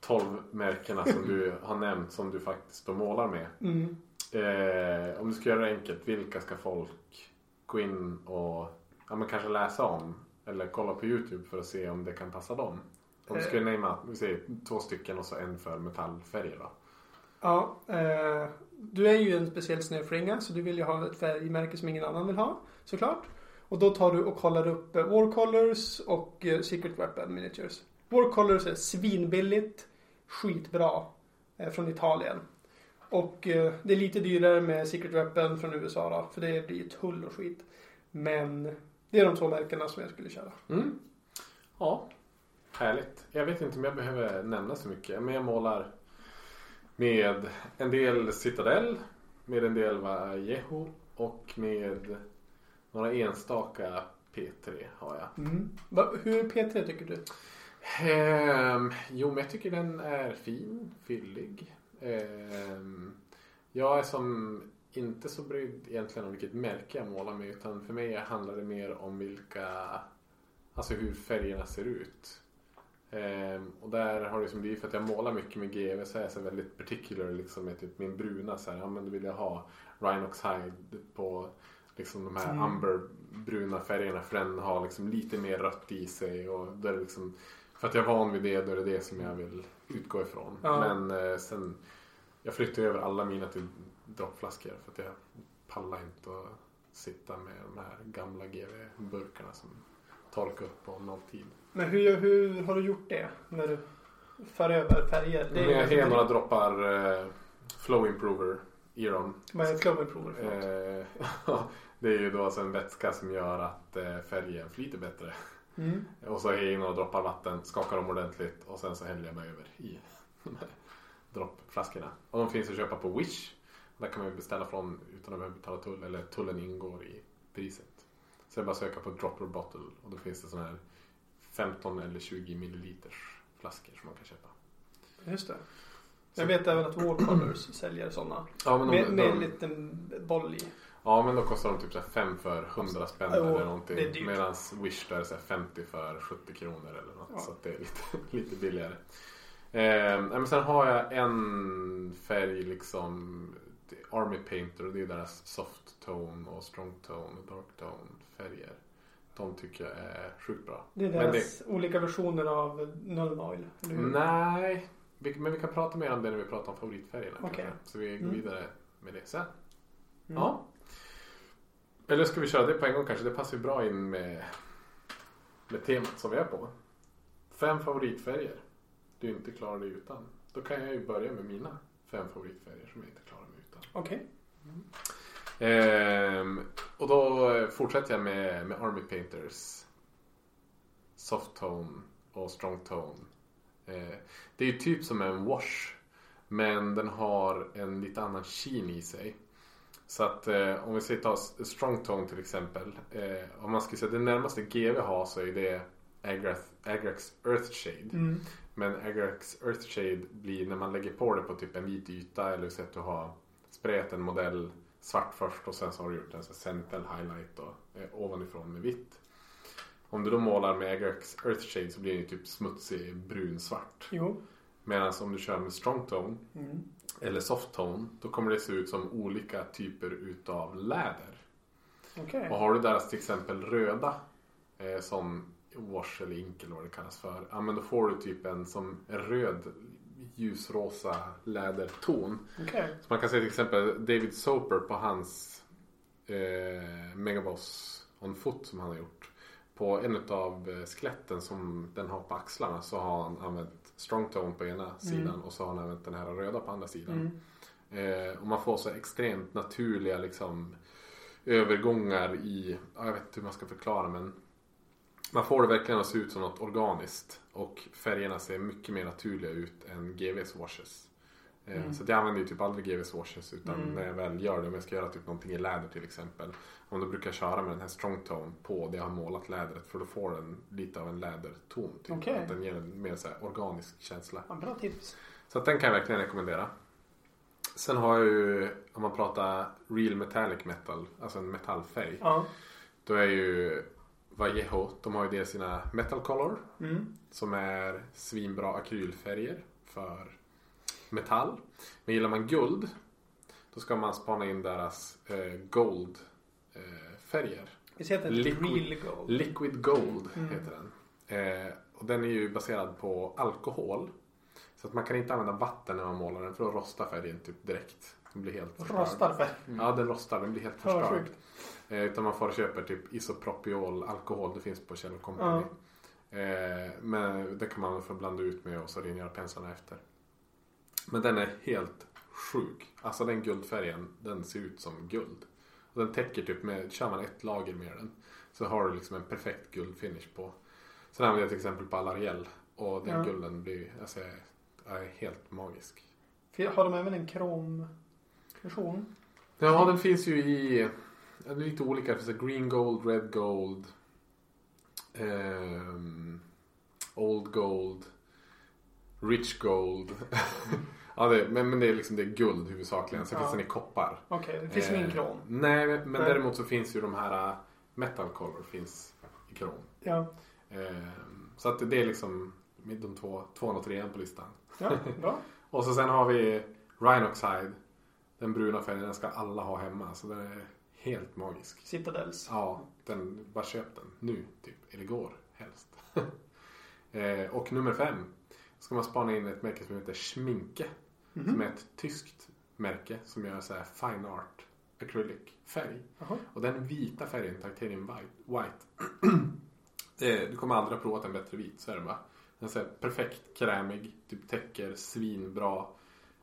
12 märkena som du har nämnt som du faktiskt då målar med. Mm. Eh, om du ska göra det enkelt, vilka ska folk gå in och ja, men kanske läsa om? Eller kolla på Youtube för att se om det kan passa dem? Om du skulle namea, vi säger två stycken och så en för metallfärger då. Ja, eh, du är ju en speciell snöflinga så du vill ju ha ett färgmärke som ingen annan vill ha såklart. Och då tar du och kollar upp eh, War Colors och eh, Secret Weapon Miniatures. War Colors är svinbilligt, skitbra eh, från Italien. Och eh, det är lite dyrare med Secret Weapon från USA då, för det blir tull och skit. Men det är de två märkena som jag skulle köra. Mm. Ja, härligt. Jag vet inte om jag behöver nämna så mycket. Men jag målar med en del Citadel, med en del Vallejo och med några enstaka P3 har jag. Mm. Hur är P3 tycker du? Ehm, jo, men jag tycker den är fin, fyllig. Ehm, jag är som inte så brydd egentligen om vilket märke jag målar med utan för mig handlar det mer om vilka, alltså hur färgerna ser ut. Ehm, och där har det som blivit för att jag målar mycket med GV så är jag så väldigt particular liksom med typ min bruna så här, ja men då vill jag ha Rhinox Hide på liksom de här Mm. amberbruna färgerna för den har liksom lite mer rött i sig och då är det liksom för att jag är van vid det, då är det det som jag vill utgå ifrån. Ja. Men eh, sen, jag flyttade över alla mina till droppflaskor för att jag pallar inte att sitta med de här gamla GV-burkarna som torkar upp på nolltid. Men hur, hur har du gjort det? När du för över färger? Men jag har några droppar eh, Flow Improver i dem. Vad är flow improver för något? Eh, det är ju då alltså en vätska som gör att eh, färgen flyter bättre. Mm. Och så har jag i några droppar vatten, skakar dem ordentligt och sen så häller jag mig över i de här droppflaskorna. Och de finns att köpa på Wish. Där kan man beställa från utan att behöva betala tull eller tullen ingår i priset. Så jag bara söka på Dropper Bottle och då finns det sådana här 15 eller 20 milliliters flaskor som man kan köpa. Just det. Jag vet även att Wallcolors säljer sådana. Ja de, Med, med en liten boll i. ja, men då kostar de typ så här 5 för 100 spänn Jo, eller det någonting. Medan Wish där är så här 50 för 70 kronor eller något. Ja. Så det är lite, lite billigare. Eh, men sen har jag en färg liksom det Army Painter och det är deras soft tone och strong tone och dark tone färger. De tycker jag är sjukt bra. Det är deras olika versioner av Null Oil. Eller? Nej, men vi kan prata mer om det när vi pratar om favoritfärgerna. Kanske. Så vi går Mm. vidare med det sen. Mm. Ja. Eller ska vi köra det på en gång kanske? Det passar ju bra in med, med temat som vi är på. Fem favoritfärger du inte klarar dig utan. Då kan jag ju börja med mina fem favoritfärger som jag inte klarar mig utan. Okej. Ehm, och då fortsätter jag med, med Army Painters Soft Tone och Strong Tone. Eh, det är ju typ som en wash. Men den har en lite annan sheen i sig. Så att eh, om vi säger ta s- Strong Tone till exempel. Eh, om man skulle säga det närmaste GV har så är det Agrax, Agrax Earthshade. Mm. Men Agrax Earthshade blir när man lägger på det på typ en vit yta eller så att du har sprayat en modell svart först och sen så har du gjort en central highlight då, eh, ovanifrån med vitt. Om du då målar med Agrax Earthshade så blir den ju typ smutsig brunsvart. Jo. Medan om du kör med strong tone Mm. Eller soft tone då kommer det se ut som olika typer utav läder. Okej. Och har du deras till exempel röda eh, som wash eller ink eller vad det kallas för. Ja men då får du typ en som röd ljusrosa läderton. Okej. Så man kan säga till exempel David Soper på hans eh, Megaboss on foot som han har gjort. På en av eh, skeletten som den har på axlarna så har han använt strong tone på ena sidan och så har han använt den här röda på andra sidan. Mm. Eh, och man får så extremt naturliga liksom övergångar i, ja, jag vet inte hur man ska förklara men man får det verkligen att se ut som något organiskt och färgerna ser mycket mer naturliga ut än GVs washes. Eh, Mm. Så jag använder ju typ aldrig GVs washes utan Mm. när jag väl gör det, om jag ska göra typ någonting i läder till exempel. Om då brukar jag köra med den här strong tone på det jag har målat lädret för då får den lite av en läderton. Typ. Okej. Att den ger en mer så organisk känsla. Ja, bra tips. Så den kan jag verkligen rekommendera. Sen har jag ju, om man pratar real metallic metal, alltså en metallfärg. Ja. Då är ju Vallejo, de har ju dels sina metal color Mm. som är svinbra akrylfärger för metall. Men gillar man guld då ska man spana in deras eh, gold färger. Vi heter Liquid- Real Gold. Liquid Gold Mm. heter den. Eh, och den är ju baserad på alkohol. Så att man kan inte använda vatten när man målar den för då rostar färgen typ direkt. Den blir helt förstörd. Rostar för. Ja, den rostar. Den blir helt förstörd. Eh, utan man får köpa typ isopropiol alkohol. Det finns på Kjell Company. Eh, men det kan man få blanda ut med och så rengöra penslarna efter. Men den är helt sjuk. Alltså den guldfärgen, den ser ut som guld. Den täcker typ med, kör man ett lager med den så har du liksom en perfekt guldfinish på. Sen använder jag till exempel på Alariel och den Ja. gulden blir, alltså, är helt magisk. Har de även en kromversion? Ja, den finns ju i det är lite olika. Det finns green gold, red gold, ehm, old gold, rich gold. ja, det, men, men det är liksom det är guld huvudsakligen. Sen Ja. finns den i koppar. Okej, det finns Eh, ingen krom. Nej, men Nej. däremot så finns ju de här uh, metal color finns i krom. Ja. Ehm, så att det är liksom de två, tvåan och trean på listan. ja, bra. Och så sen har vi Rhinoxide. Den bruna färgen, den ska alla ha hemma. Så den är helt magisk. Citadels. Ja, den, bara köp den nu typ. Eller igår helst. eh, och nummer fem. Ska man spana in ett märke som heter Schminke. Mhm. Som är ett tyskt märke som gör så här fine art acrylic-färg. Jaha. Och den vita färgen, titanium white, white är- du kommer aldrig ha provat en bättre vit, så är det bara. Den är så här perfekt krämig, typ täcker svinbra.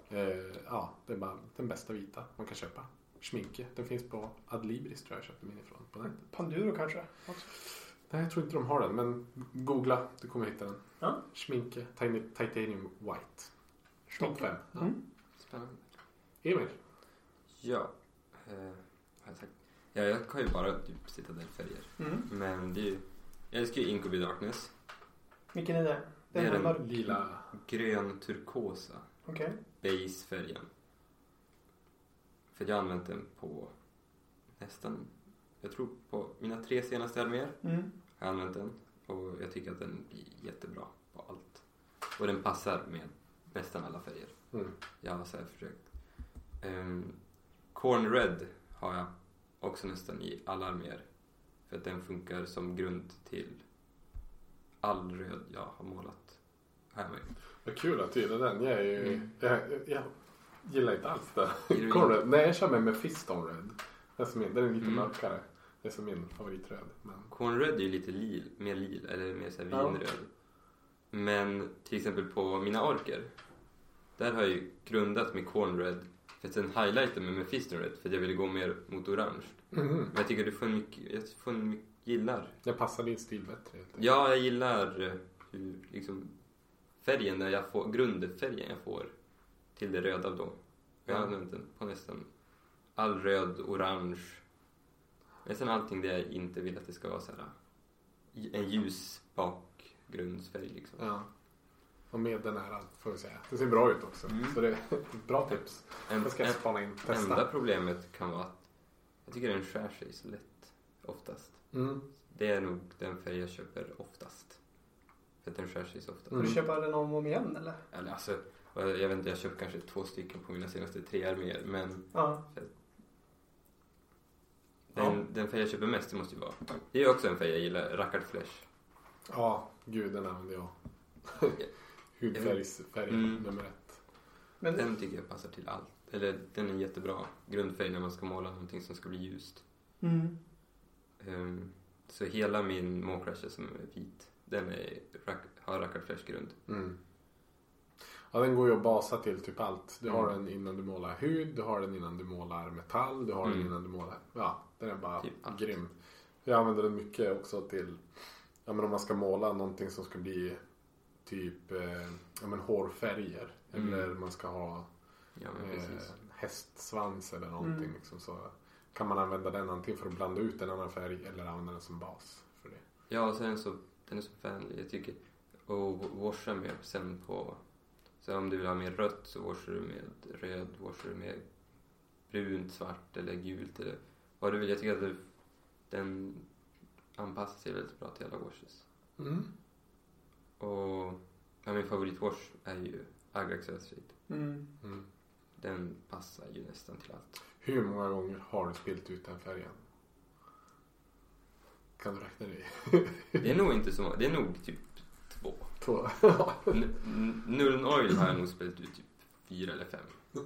Eh, ja, det är bara den bästa vita man kan köpa. Schminke, den finns på Adlibris tror jag jag köpte min ifrån på nätet. Panduro kanske? också. Nej, jag tror inte de har den, men googla, du kommer hitta den. Ja. Schminke, Tini- titanium white. Topp fem. Ja. Mm. Spännande. Emil? Ja. Eh, har jag sagt. Ja, jag har ju bara typ citadellfärger. Mm. Men det är ju... Jag älskar ju Incubi Darkness. Vilken är det? Det Den är är den mörk. Lila. Grön turkosa. Okej. Basefärgen. För jag har använt den på nästan... Jag tror på mina tre senaste arméer Mm. har jag använt den. Och jag tycker att den blir jättebra på allt. Och den passar med nästan alla färger. Mm. Jag har så försökt. Um, Corn Red har jag också nästan i alla arméer. För att den funkar som grund till all röd jag har målat här med. Vad kul att du gillar den. Jag, är ju, Mm. jag, jag gillar inte alls det. Du Cornred. Nej, jag kör med Mephiston Red. Är, som min, den är lite Mm. mörkare. Det är som min favoritröd. Men... Corn Red är ju lite lil, mer lil, eller mer så här Ja. Men till exempel på mina orker. Där har jag ju grundat med Corn Red. För att sen highlighta med Mephiston Red. För att jag ville gå mer mot orange. Mhm. Men jag tycker du får en mycket, jag får en mycket, gillar Jag passar din stil bättre. helt. Ja, jag gillar eh, hur liksom färgen där jag får, grundfärgen jag får till det röda då. Jag har använt den på nästan all röd, orange. Nästan allting där jag inte vill att det ska vara så här en ljus bakgrundsfärg liksom. Ja. Och med den här får vi säga. Det ser bra ut också. Mm. Så det är ett bra tips. En, Det ska jag spana in. enda Testa. problemet kan vara att jag tycker den skär sig så lätt oftast. Mm. Det är nog den färg jag köper oftast. För att den skär sig så ofta. Får du Mm. köpa den om och om igen eller? Eller alltså, jag vet inte, jag köpt kanske två stycken på mina senaste tre arméer. Men Ja. den, den färg jag köper mest, det måste ju vara. Det är också en färg jag gillar, Rackard Flesh. Ja, gud den använder jag. Hudfärgsfärg Mm. nummer ett. Men Den tycker jag passar till allt. Eller den är jättebra grundfärg när man ska måla någonting som ska bli ljust. Mm. Ehm, så hela min Mawcrasher som är vit, den är, har Rackard grund. Mm. Ja, den går ju att basa till typ allt. Du har Mm. den innan du målar hud, du har den innan du målar metall, du har den Mm. innan du målar... Ja, den är bara Typ allt. grym. Jag använder den mycket också till... Ja, men om man ska måla någonting som ska bli typ eh, ja, men hårfärger. Mm. Eller man ska ha Ja, eh, hästsvans eller någonting. Mm. Liksom, så kan man använda den antingen för att blanda ut en annan färg eller använda den som bas. För det. Ja, och sen så, den är så vänlig. Jag tycker, och washa med sen på, så om du vill ha mer rött så washar du med röd, washar du med brunt, svart eller gult eller vad du vill. Jag tycker att den anpassar sig väldigt bra till alla washes. Mm. Och ja, min favoritwash är ju Agrax Earthshade. Mm. Mm. Den passar ju nästan till allt. Hur många gånger har du spilt ut den färgen? Kan du räkna det? Det är nog inte så många, det är nog typ två. Två. Nullen Oil har jag nog spelat ut typ fyra eller fem.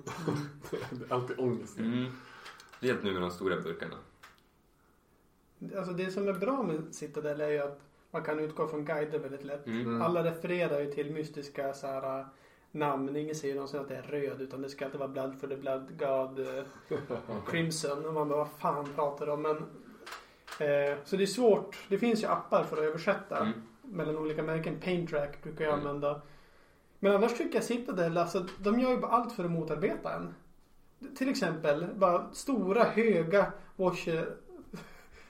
det är alltid ångest. Mm. Helt nu med de stora burkarna. Alltså det som är bra med Citadel är ju att man kan utgå från guider väldigt lätt. Mm. Mm. Alla refererar ju till mystiska så här, äh, namn. Ingen säger någonsin att det är röd utan det ska alltid vara Blood for the Blood God eh, Crimson. Och man bara, vad fan pratar de om? Men, eh, så det är svårt. Det finns ju appar för att översätta Mm. mellan olika märken. Paintrack brukar jag Mm. använda. Men annars tycker jag Citadel, alltså de gör ju bara allt för att motarbeta en. Till exempel bara stora höga washer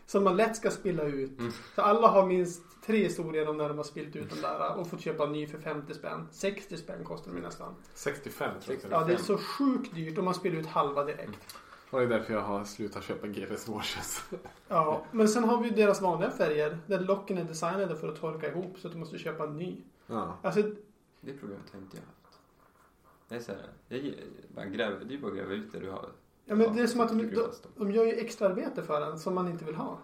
som man lätt ska spilla ut. Mm. Så alla har minst tre historier om när de har spillt ut den där och fått köpa en ny för 50 spänn. 60 spänn kostar de nästan. 65 tror jag. Ja, det är så sjukt dyrt om man spiller ut halva direkt. Och det är därför jag har slutat köpa GVs washes. Ja, men sen har vi deras vanliga färger där locken är designade för att torka ihop så att du måste köpa en ny. Ja. Alltså, Det problemet har inte jag haft. Det är så här, jag bara gräver, det är bara att gräva ut det du har. Ja, men det är som att de, de, gör ju extra arbete för en som man inte vill ha.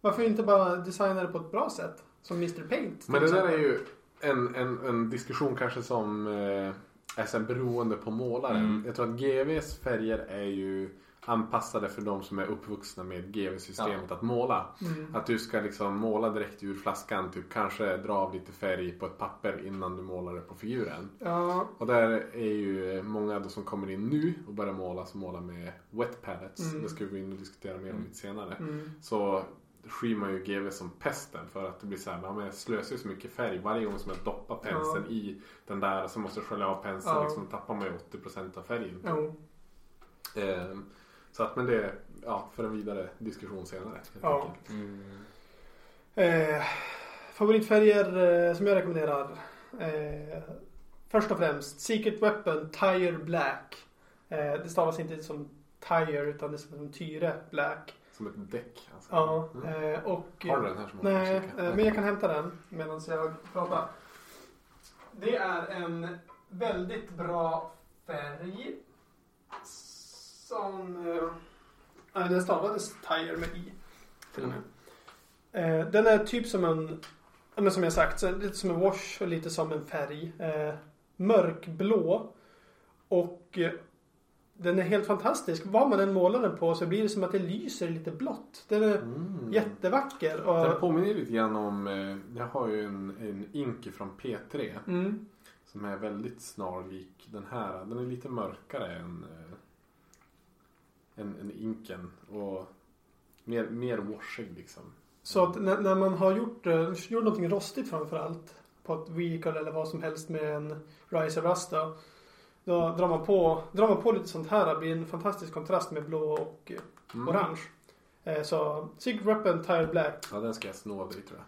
Varför inte bara designa det på ett bra sätt? Som Mr Paint. Men det där är ju en, en, en diskussion kanske som eh, är sen beroende på målaren. Mm. Jag tror att GVs färger är ju anpassade för de som är uppvuxna med GV-systemet att måla. Mm. Att du ska liksom måla direkt ur flaskan, typ kanske dra av lite färg på ett papper innan du målar det på figuren. Ja, Och där är ju många då som kommer in nu och börjar måla som målar med wet palettes. Mm. Det ska vi gå in och diskutera mer om lite senare. mm. Så skyr man ju GV som pesten för att det blir så här, ja, jag slösar ju så mycket färg varje gång som jag doppar penseln i den där så måste jag skölja av penseln Ja. liksom tappar man ju 80% av färgen. Jo. Ehm, så att men det är ja, för en vidare diskussion senare. Ja. Mm. Eh, favoritfärger eh, som jag rekommenderar. Eh, först och främst Secret Weapon Tire Black. Eh, det stavas inte som Tire utan det är som Tyre Black. Som ett däck. Alltså. Ja, Mm. eh, och... Har du den här som Nej, eh, men jag kan hämta den medan jag pratar. Det är en väldigt bra färg. Som... Eh, den stavades Tire med i. Till och med. Eh, den är typ som en... Men som jag sagt, så lite som en wash och lite som en färg. Eh, mörkblå. Och eh, den är helt fantastisk. Vad man än målar den på så blir det som att det lyser lite blått. Den är Mm. jättevacker. Och, Den påminner lite grann om, eh, jag har ju en, en ink från P3 mm, som är väldigt snarlik den här. Den är lite mörkare än, eh, än, än inken och mer, mer washig liksom. så att när, när man har gjort, eh, gjort någonting rostigt framförallt på ett vehicle eller vad som helst med en Riser Rasta. Då drar man på, drar man på lite sånt här. Det blir en fantastisk kontrast med blå och Mm. orange. Eh, så Secret Weapon Tire Black. Ja, den ska jag snå dig tror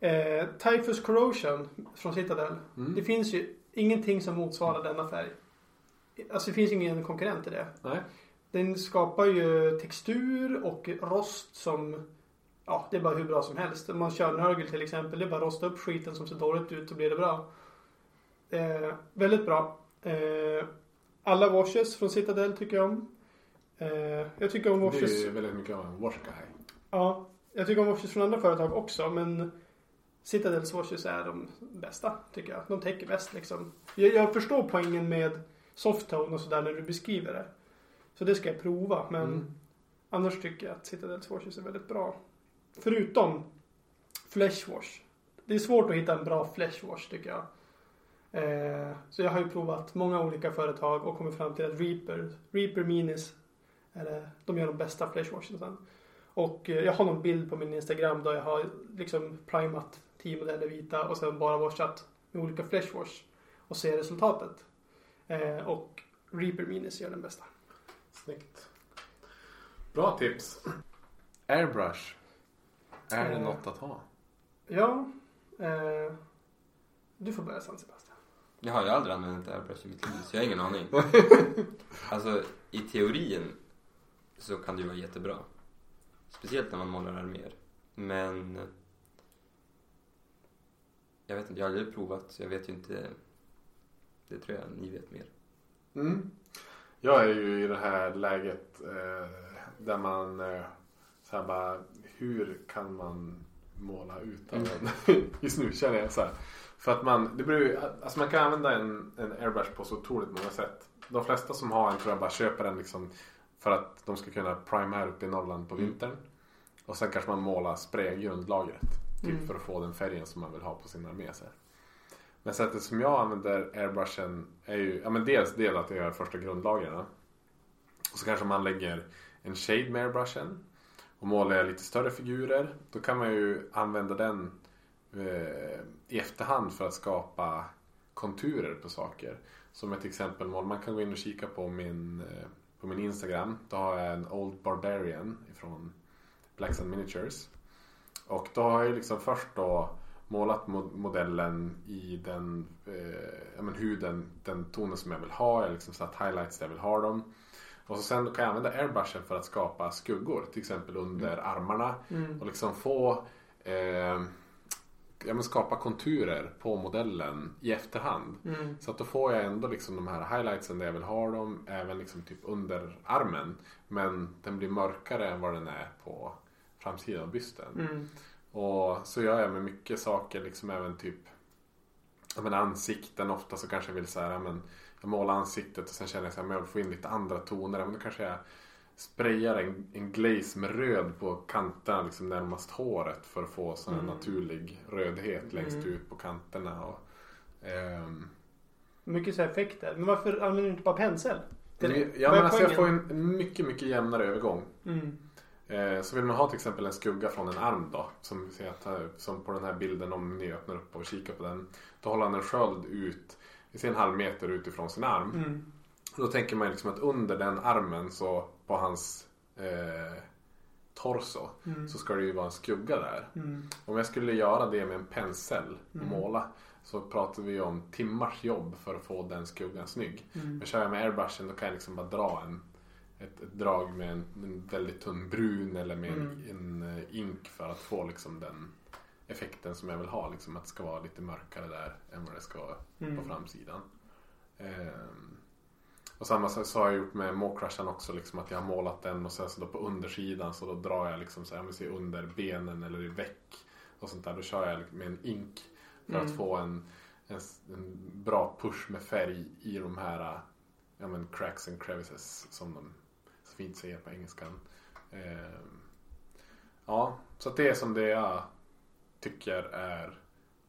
jag. Eh, Typhus Corrosion från Citadel. Mm. Det finns ju ingenting som motsvarar denna färg. Alltså det finns ingen konkurrent i det. Nej. Den skapar ju textur och rost som Ja, det är bara hur bra som helst. Om man kör en Nurgle till exempel, det är bara att rosta upp skiten som ser dåligt ut så blir det bra. Eh, väldigt bra. Eh, alla washes från Citadel tycker jag om. Eh, jag tycker om Det washes. är ju väldigt mycket av en wash guy. Ja, jag tycker om washes från andra företag också men Citadels washes är de bästa tycker jag. De täcker bäst liksom. Jag, jag förstår poängen med softtone och sådär när du beskriver det. Så det ska jag prova men Mm. annars tycker jag att Citadels washes är väldigt bra. Förutom flesh wash. Det är svårt att hitta en bra flesh wash tycker jag. Eh, så jag har ju provat många olika företag och kommit fram till att Reaper, Reaper Minis, är de gör de bästa flesh washen. Och eh, jag har någon bild på min Instagram där jag har liksom primat 10 modeller vita och sen bara washat med olika flesh wash och ser resultatet. Eh, och Reaper Minis gör den bästa. Snyggt. Bra tips. Airbrush. Är det Eh. något att ha? Ja, eh, du får börja San Sebastian. Jag har ju aldrig använt airbrush i mitt liv så jag har ingen aning. Alltså i teorin så kan det ju vara jättebra. Speciellt när man målar arméer. Men jag vet inte, jag har aldrig provat så jag vet ju inte. Det tror jag ni vet mer. Mm. Jag är ju i det här läget eh, där man eh, så här bara, hur kan man måla utan en? Just nu känner jag så här. För att man, det beror alltså man kan använda en, en airbrush på så otroligt många sätt. De flesta som har en tror jag bara köper den liksom för att de ska kunna prima här uppe i Norrland på Mm. vintern. Och sen kanske man målar spray grundlagret. Typ Mm. för att få den färgen som man vill ha på sin armé. Så här. Men sättet som jag använder airbrushen är ju, ja men dels det att jag gör första grundlagren. Och så kanske man lägger en shade med airbrushen. Och målar jag lite större figurer. Då kan man ju använda den eh, i efterhand för att skapa konturer på saker. Som ett exempel mål. Man kan gå in och kika på min, eh, på min Instagram. Då har jag en Old Barbarian ifrån Black and Miniatures. Och då har jag liksom först då målat mo- modellen i den, eh, men huden, den tonen som jag vill ha. Jag har liksom satt highlights där jag vill ha dem. Och så sen kan jag använda airbrushen för att skapa skuggor. Till exempel under armarna. Mm. Och liksom få eh, ja, men skapa konturer på modellen i efterhand. Mm. Så att då får jag ändå liksom de här highlightsen där jag vill ha dem. Även liksom typ under armen. Men den blir mörkare än vad den är på framsidan av bysten. Och så gör jag med mycket saker, liksom även typ ja, men ansikten. Ofta så kanske jag vill så här, ja, men jag målar ansiktet och sen känner jag så här, men jag vill få in lite andra toner. Ja, Men då kanske jag sprayar en, en glaze med röd på kanterna liksom närmast håret för att få sån här Mm. naturlig rödhet längst Mm. ut på kanterna. Och, ehm, Mycket så effekter. Men varför använder du inte bara pensel? Det- ja, men alltså jag får en mycket, mycket jämnare övergång. Mm. Eh, så vill man ha till exempel en skugga från en arm då. Som, som på den här bilden om ni öppnar upp och kikar på den. Då håller han en sköld ut, vi ser en halv meter utifrån sin arm. Mm. Då tänker man liksom att under den armen så på hans eh, torso Mm. så ska det ju vara en skugga där. Mm. Om jag skulle göra det med en pensel och Mm. måla så pratar vi om timmars jobb för att få den skuggan snygg. Mm. Men kör jag med airbrushen då kan jag liksom bara dra en, ett, ett drag med en, en väldigt tunn brun eller med en, en eh, ink för att få liksom den effekten som jag vill ha. Liksom att det ska vara lite mörkare där än vad det ska vara Mm. på framsidan. Ehm, och samma sak så har jag gjort med Mawcrushen också. Liksom att jag har målat den och sen så då på undersidan så då drar jag liksom så här, ser under benen eller i väck och sånt där. Då kör jag med en ink för Mm. att få en, en, en bra push med färg i de här ja, men cracks and crevices som de fint säger på engelskan. Ehm, ja, så det är som det jag tycker är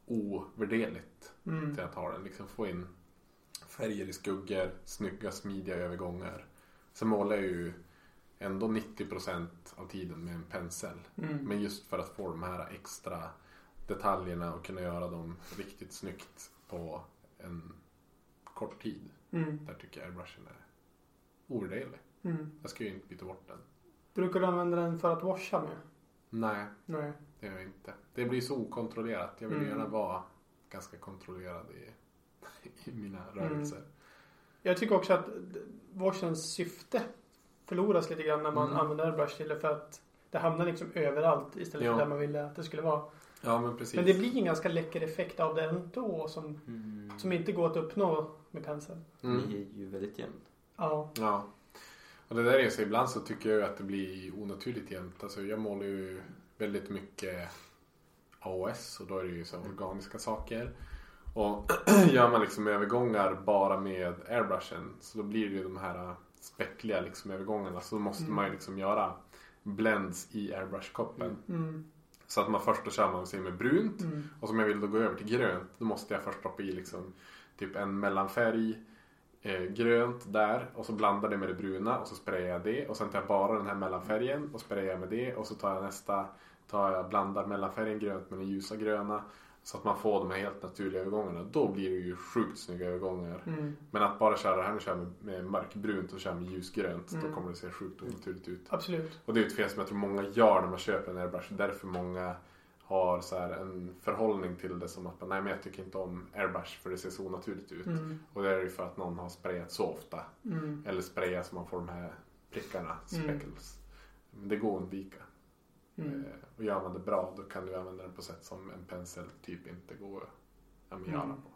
ovärderligt Mm. till att ha den. Liksom få in färger i skuggor, snygga smidiga övergångar. Sen målar jag ju ändå 90% av tiden med en pensel. Mm. Men just för att få de här extra detaljerna och kunna göra dem riktigt snyggt på en kort tid. Mm. Där tycker jag airbrushen är ovärderlig. Mm. Jag ska ju inte byta bort den. Brukar du använda den för att washa med? Nej, Nej. det gör jag inte. Det blir så okontrollerat. Jag vill Mm. gärna vara ganska kontrollerad i, i mina rörelser. Jag tycker också att washens syfte förloras lite grann när man Mm. använder airbrush till det för att det hamnar liksom överallt istället Ja. för där man ville att det skulle vara. Ja, men precis. Men det blir en ganska läcker effekt av det ändå som, Mm. som inte går att uppnå med pensel. Mm. Ni är ju väldigt jämn. Ja. Ja. Och det där är ju så ibland så tycker jag att det blir onaturligt jämnt. Alltså jag målar ju väldigt mycket AOS och då är det ju så organiska saker. Och gör man liksom övergångar bara med airbrushen så då blir det ju de här speckliga liksom övergångarna. Så då måste Mm. man ju liksom göra blends i airbrush-koppen. Mm. Så att man först då kör man sig med brunt Mm. och som jag vill då gå över till grönt. Då måste jag först droppa i liksom typ en mellanfärg eh, grönt där och så blandar det med det bruna och så sprayar jag det och sen tar jag bara den här mellanfärgen och sprayar med det och så tar jag nästa tar jag blandar mellanfärgen grönt med den ljusa gröna så att man får de här helt naturliga övergångarna. Då blir det ju sjukt snygga övergångar. Mm. Men att bara köra det här och köra med, med mörkbrunt och köra med ljusgrönt Mm. då kommer det se sjukt onaturligt ut. Absolut. Och det är ett fel som jag tror många gör när man köper en airbrush. Därför många har så här en förhållning till det som att nej men jag tycker inte om airbrush för det ser så onaturligt ut. Mm. Och det är ju för att någon har sprayat så ofta. Mm. Eller sprayat så man får de här prickarna, Mm. speckles. Men det går att undvika. Mm. Eh, Och gör man det bra då kan du använda den på sätt som en pensel typ inte går att ja, göra Mm. på.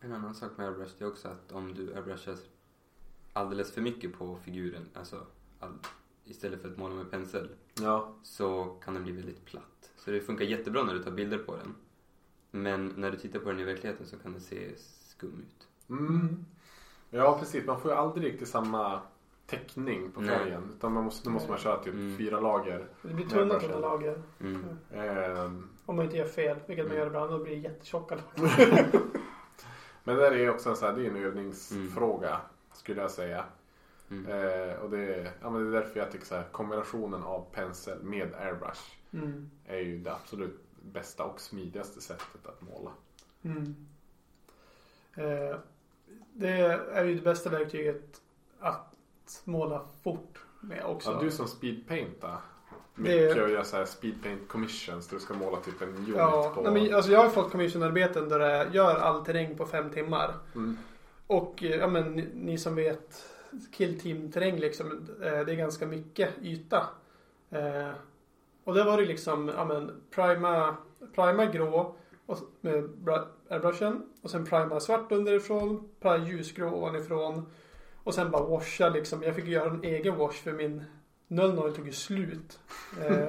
En annan sak med airbrush är också att om du airbrushar alldeles för mycket på figuren, alltså all, istället för att måla med pensel, Ja, så kan den bli väldigt platt. Så det funkar jättebra när du tar bilder på den. Men när du tittar på den i verkligheten så kan den se skum ut. mm. ja precis. Man får ju aldrig riktigt samma täckning på Nej. färgen. Utan man måste, då måste man köra typ Mm. fyra lager. Det blir tunna Airbrush, tunna eller? lager. Mm. Ehm, Om man inte gör fel, vilket man Mm. gör ibland. Då blir det jättetjocka lager. Men det där är också en, så här, det är en övningsfråga skulle jag säga. Mm. Eh, och det är, ja, men det är därför jag tycker så här, kombinationen av pensel med airbrush Mm. är ju det absolut bästa och smidigaste sättet att måla. Mm. Eh, det är ju det bästa verktyget att måla fort med också. Ja, du som speedpaintar Det- mycket och gör så här speedpaint commissions där du ska måla typ en unit Ja, på... nej, men, alltså jag har fått commissionarbeten där jag gör all terräng på fem timmar. mm, Och eh, ja, men, ni, ni som vet Kill Team terräng liksom. eh, Det är ganska mycket yta. Eh, och där var det liksom, ja men prima, prima grå och, med airbrushen. Och sen prima svart underifrån, prima ljusgrå ovanifrån. Och sen bara washa liksom. Jag fick göra en egen wash för min null tog ju slut. Eh,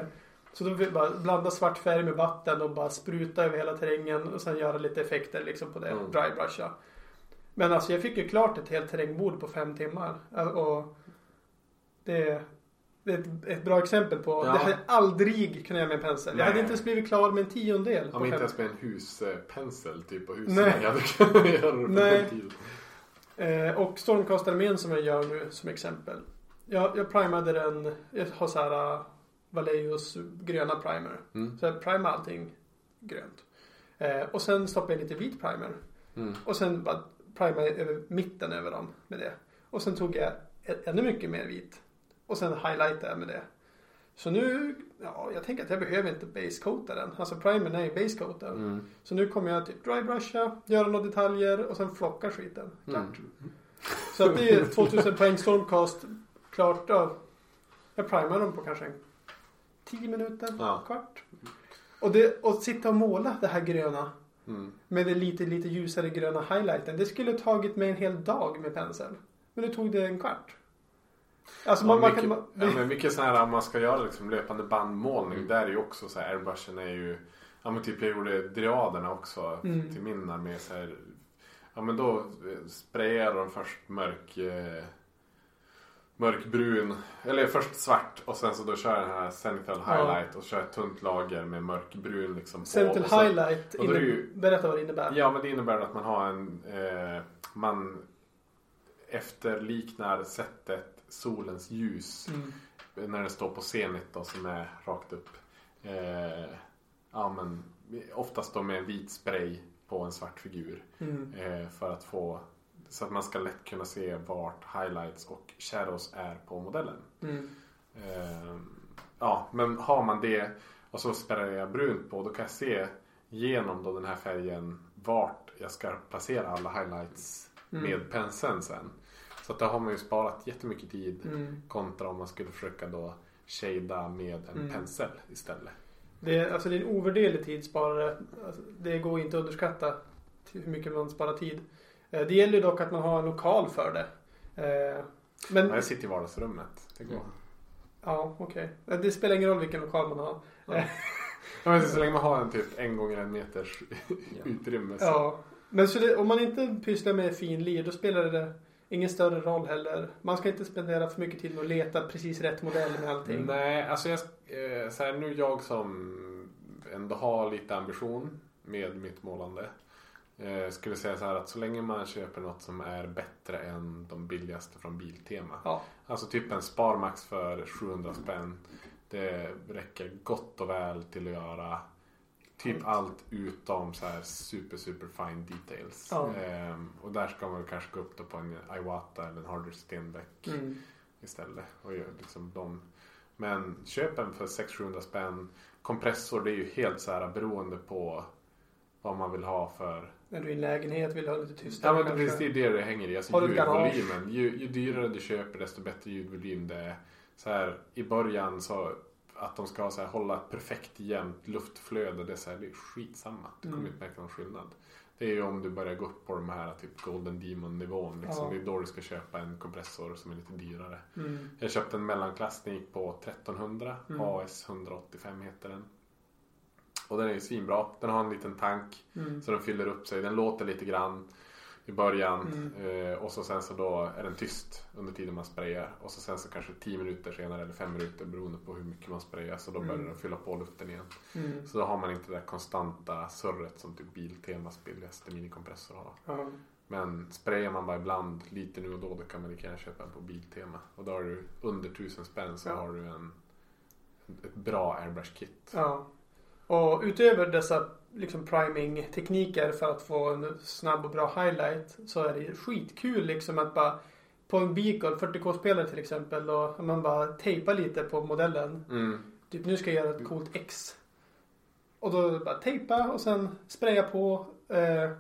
så då fick jag bara blanda svart färg med vatten och bara spruta över hela terrängen och sen göra lite effekter liksom på det. Mm. Dry brusha. Men alltså jag fick ju klart ett helt terrängbord på fem timmar. Eh, Och det, ett, ett bra exempel på. Ja. Det hade jag aldrig kunnat göra med en pensel. Jag Nej. hade inte ens blivit klar med en tiondel. Om inte ens med en huspensel typ på huset. Nej. Jag hade kunnat göra det på Nej. Eh, och Stormcast-armén som jag gör nu som exempel. Jag, jag primade den, jag har så här uh, Valeus gröna primer. Mm. Så jag primade allting grönt. Eh, och sen stoppade jag lite vit primer. Mm. Och sen bara primade jag över mitten över dem med det. Och sen tog jag ännu mycket mer vit. Och sen highlightade jag med det. Så nu, ja jag tänker att jag behöver inte basecoata den. Alltså primern är ju basecoatad. Mm. Så nu kommer jag typ drybrusha, göra några detaljer och sen flocka skiten. Klart. Mm. Så att det är 2000 poäng Stormcast. Klart då. Jag primar dem på kanske en 10 minuter, Ja. kvart. Och, det, och sitta och måla det här gröna Mm. med det lite, lite ljusare gröna highlighten. Det skulle tagit mig en hel dag med pensel. Men det tog det en kvart. Alltså man, Ja, man mycket. Man, ja, men mycket sån här man ska göra liksom löpande bandmålning. Mm. Där är ju också så här airbrushen är ju. Ja men typ jag gjorde driaderna också Mm. till min armé så här. Ja men då eh, sprayar de först mörk eh, mörkbrun eller först svart och sen så då kör jag den här zenithal Ja. highlight och kör ett tunt lager med mörkbrun liksom på. Sentinel Och så- highlight. och ju- Berätta vad det innebär. Ja men det innebär att man har en eh, man efterliknar sättet solens ljus Mm. när den står på zenit då som är rakt upp. Eh, ja men oftast då med en vit spray på en svart figur. Mm. Eh, för att få så att man ska lätt kunna se vart highlights och shadows är på modellen. Mm. Eh, ja men har man det och så sprayar jag brunt på då kan jag se genom då den här färgen vart jag ska placera alla highlights Mm. med penseln sen. Så att där har man ju sparat jättemycket tid Mm. kontra om man skulle försöka då shada med en Mm. pensel istället. Det, är, alltså det är en ovärderlig tidssparare. Alltså, det går inte att underskatta hur mycket man sparar tid. Eh, Det gäller ju dock att man har en lokal för det. Eh, Men jag sitter i vardagsrummet. Det går. Mm. ja, okej. Eh, Det spelar ingen roll vilken lokal man har. Ja, men så länge man har en typ en gånger en meters Ja. utrymme. Så. Ja. Men så det, om man inte pysslar med fin lir då spelar det ingen större roll heller. Man ska inte spendera för mycket tid med att leta precis rätt modell med allting. Nej, alltså jag, eh, så här, nu jag som ändå har lite ambition med mitt målande. Eh, skulle säga så här att så länge man köper något som är bättre än de billigaste från Biltema. Ja. Alltså typ en Sparmax för 700 spänn. Det räcker gott och väl till att göra typ allt utom så här super super fine details. Ja. Ehm, och där ska man kanske gå upp på en Iwata eller en Harder Stenbeck Mm. istället. Och göra liksom dem. Men köp en för 600-700 spänn. Kompressor det är ju helt så här beroende på vad man vill ha för När du är i en lägenhet vill du ha lite Ja tystare men kanske. precis, det är det det hänger i. Alltså Har ljudvolymen. Ju, ju dyrare du köper desto bättre ljudvolym det är. Så här, I början så att de ska så här, hålla ett perfekt jämnt luftflöde. Det är, så här, det är skitsamma. Du kommer Mm. inte märka någon skillnad. Det är ju om du börjar gå upp på de här typ Golden Demon nivån. Liksom. Ja. Det är då du ska köpa en kompressor som är lite dyrare. Mm. Jag köpte en mellanklass den gick på 1300. Mm. AS 185 heter den. Och den är ju svinbra. Den har en liten tank. Mm. Så den fyller upp sig. Den låter lite grann i början. Mm. Eh, och så sen så då är den tyst under tiden man sprayar. Och så sen så kanske 10 minuter senare eller 5 minuter beroende på hur mycket man sprayar. Så då börjar Mm. den fylla på luften igen. Mm. Så då har man inte det där konstanta surret som typ Biltemas billigaste minikompressor har. Ja. Men sprayar man bara ibland lite nu och då då kan man lika gärna köpa en på Biltema. Och då har du under 1000 spänn så Ja. har du en, ett bra airbrush-kit. Ja. Och utöver dessa liksom priming-tekniker för att få en snabb och bra highlight så är det skitkul liksom att bara på en Beacon 40K-spelare till exempel då man bara tejpar lite på modellen. Mm. Typ nu ska jag göra ett coolt X. Och då bara tejpa och sen spraya på. Eh,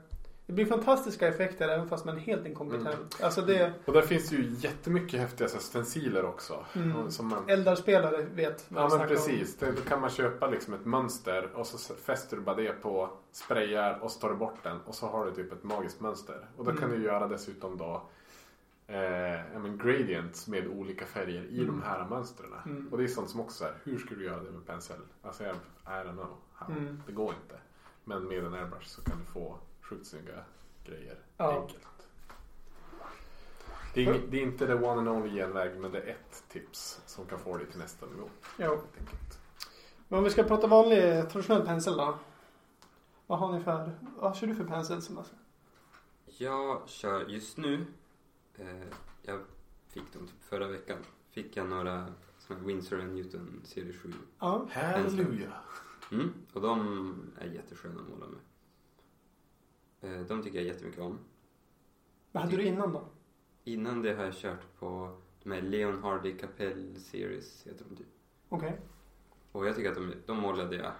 det blir fantastiska effekter även fast man är helt inkompetent. Alltså det, Och där finns ju jättemycket häftiga stenciler också. Mm. Som man, eldarspelare vet vad Ja men snackar om. precis. Det, då kan man köpa liksom ett mönster och så fäster du bara det på sprayar och så tar du bort den och så har du typ ett magiskt mönster. Och då kan Mm. du göra dessutom då eh, men gradients med olika färger i Mm. de här mönstren. Mm. Och det är sånt som också är, hur ska du göra det med pensel? Alltså jag, I don't know how. Mm. Det går inte. Men med en airbrush så kan du få sjukt snygga grejer Ja. enkelt. Det är, ing- det är inte the one and only genväg men det är ett tips som kan få dig till nästa nivå. Jo. Men om vi ska prata vanlig traditionell pensel då. Vad har ni för, vad kör du för pensel Sebastian? Jag kör just nu, eh, jag fick dem typ förra veckan, fick jag några såna här Winsor Newton serie 7. Ja. Halleluja! Mm, och de är jättesköna att måla med. Eh, de tycker jag jättemycket om. Vad hade du innan då? Innan det har jag kört på de här Leon Hardy Capell Series, heter de typ. Okej. Och jag tycker att de, de målade jag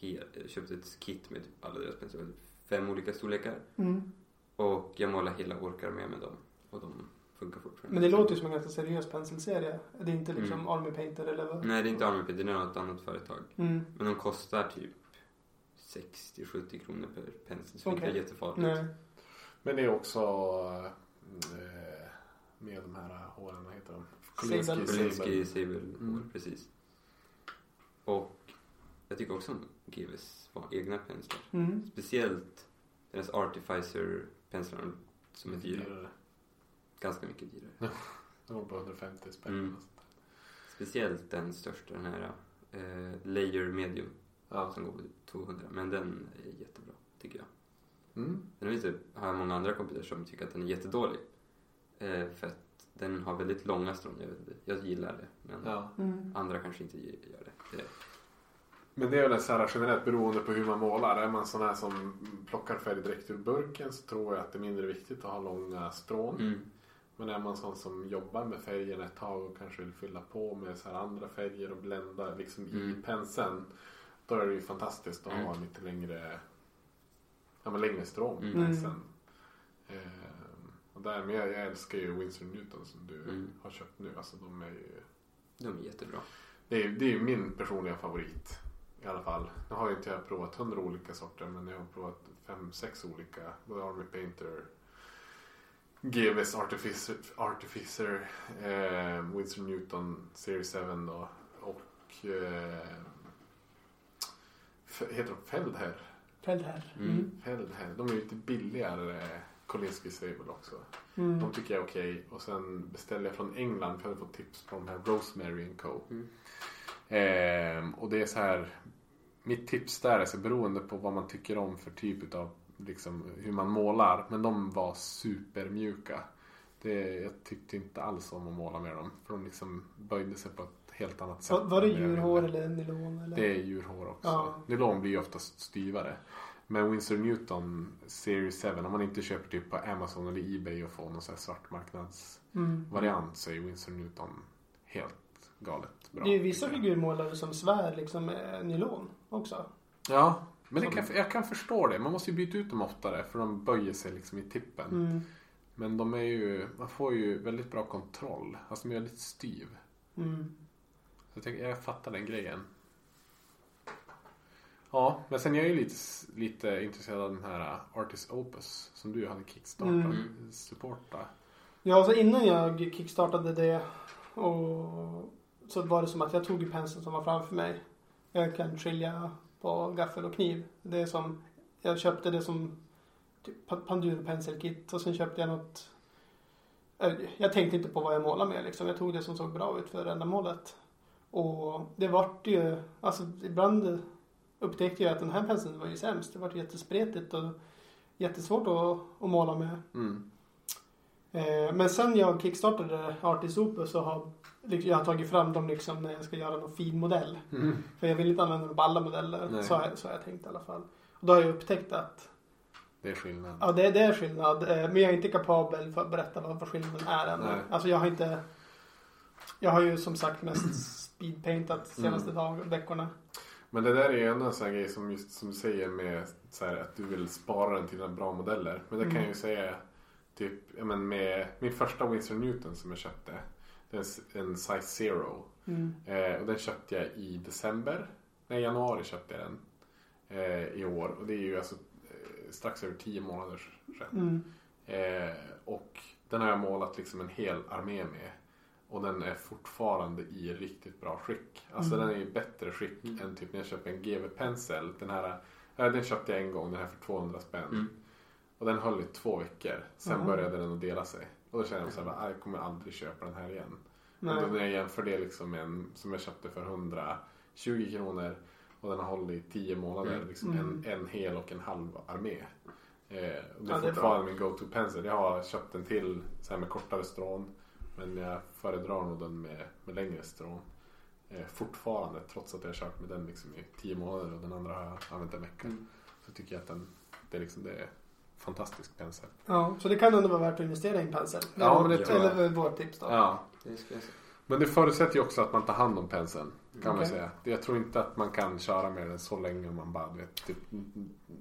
helt, köpte ett kit med typ alla deras penslar, fem olika storlekar. Mm. Och jag målar hela orkarmén med dem. Och de funkar fortfarande. Men det låter ju som en ganska seriös penselserie. Det är inte liksom Mm. Army Painter eller vad? Nej, det är inte Army Paint, det är något annat företag. Mm. Men de kostar typ 60-70 kronor per pensel. Så det Okej. är jättefarligt. Nej. Men det är också eh, med de här håren, vad heter de? Polinski Sable Mm. precis. Och jag tycker också om GVs egna penslar. Mm. Speciellt deras Artificer-penslar som är dyra. Dyrare. Ganska mycket dyrare. De var på 150 spänn. Mm. Speciellt den största, den här eh, Layer Medium Ja. som går på 200. Men den är jättebra, tycker jag. Mm. Sen finns det, har jag många andra kompisar som tycker att den är jättedålig. Eh, för att den har väldigt långa strån. Jag, jag gillar det, men Ja. Mm. andra kanske inte gör det. det Men det är väl så här generellt beroende på hur man målar. Är man sån här som plockar färg direkt ur burken så tror jag att det är mindre viktigt att ha långa strån. mm. Men är man sån som jobbar med färgerna ett tag och kanske vill fylla på med så här andra färger och blända liksom i Mm. penseln. Då är det ju fantastiskt att ha Mm. lite längre, ja, men längre strån i Mm. penseln. Ehm, och där, men jag, jag älskar ju Winsor Newton som du Mm. har köpt nu. Alltså, de är ju, De är jättebra. det, är, det är ju min personliga favorit. I alla fall. Nu har ju inte jag provat hundra olika sorter men jag har provat fem, sex olika. Både Army Painter, GVs Artificer, Artificer eh, Winsor Newton Series 7 då. Och eh, heter de Feldherr? Feldherr. Mm. Mm. Feldherr. De är ju lite billigare eh, Kolinsky Sable också. Mm. De tycker jag är okej. Och sen beställde jag från England för jag hade fått tips på de här Rosemary Co. Mm. Ehm, och det är så här. Mitt tips där är så beroende på vad man tycker om för typ av liksom, hur man målar. Men de var supermjuka. Det, jag tyckte inte alls om att måla med dem. För de liksom böjde sig på ett helt annat sätt. Var, det jag djurhår eller nylon? Eller? Det är djurhår också. Ja. Nylon blir ju oftast styvare. Men Winsor Newton Series 7, om man inte köper typ på Amazon eller Ebay och får någon sån här svartmarknadsvariant Mm. så är Winsor Newton helt galet bra. Det är ju vissa jag. figurmålare som svär liksom nylon också. Ja, men Som- kan, jag kan förstå det. Man måste ju byta ut dem oftare för de böjer sig liksom i tippen. Mm. Men de är ju, man får ju väldigt bra kontroll. Alltså de är väldigt styv. Mm. Jag, tänker, jag fattar den grejen. Ja, men sen är jag ju lite, lite intresserad av den här Artist Opus som du hade kickstartat. Mm. Supporta. Ja, alltså innan jag kickstartade det och så var det som att jag tog penseln som var framför mig. Jag kan skilja på gaffel och kniv. Det som, jag köpte det som typ pa- Panduro penselkit och sen köpte jag något eh, jag tänkte inte på vad jag målade med liksom. Jag tog det som såg bra ut för ändamålet. Och det vart ju, alltså ibland upptäckte jag att den här penseln var ju sämst. Det vart jättespretigt och jättesvårt att, att måla med. Mm. Eh, men sen jag kickstartade Artis Opus så har liksom, jag har tagit fram dem liksom när jag ska göra någon fin modell. Mm. För jag vill inte använda dem på alla modeller. Nej. Så har, så har jag tänkt i alla fall. Och då har jag upptäckt att Det är skillnad. ja, det, det är skillnad. Eh, men jag är inte kapabel för att berätta vad, vad skillnaden är. Nej. Alltså jag har inte Jag har ju som sagt mest speedpaintat senaste Mm. dag, veckorna. Men det där är ju ändå en sån grej som just som du säger med här, att du vill spara den till dina bra modeller. Men det kan Mm. jag ju säga typ ja, men med min första Winsor Newton som jag köpte. Det är en- en size zero. Mm. Eh, och den köpte jag i december. Nej, januari köpte jag den. Eh, I år. Och det är ju alltså eh, strax över tio månader sedan. Mm. Eh, och den har jag målat liksom en hel armé med. Och den är fortfarande i riktigt bra skick. Alltså Mm. den är i bättre skick Mm. än typ när jag köpte en GV-pensel. Den här, äh, den köpte jag en gång, den här för 200 spänn. Mm. Och den höll i två veckor. Sen Mhm. började den att dela sig. Och då känner jag så här, "Ah, jag kommer aldrig köpa den här igen. Och då Nej. när jag jämför det liksom med en som jag köpte för 120 kronor och den har hållit i 10 månader. Mm. Liksom Mm. en, en hel och en halv armé. Eh, och det är Ja, det är fortfarande min go-to pencil. Jag har köpt en till så här med kortare strån. Men jag föredrar nog den med, med längre strån. Eh, fortfarande trots att jag har kört med den liksom i 10 månader och den andra har jag använt en vecka. Mm. Så tycker jag att den, det är liksom det är fantastisk pensel. Ja, så det kan ändå vara värt att investera i en pensel. Ja, men det eller, tror jag. eller vårt tips då. Ja, Det. Men det förutsätter ju också att man tar hand om penseln. Kan man Okej. säga. Jag tror inte att man kan köra med den så länge om man bara vet, typ,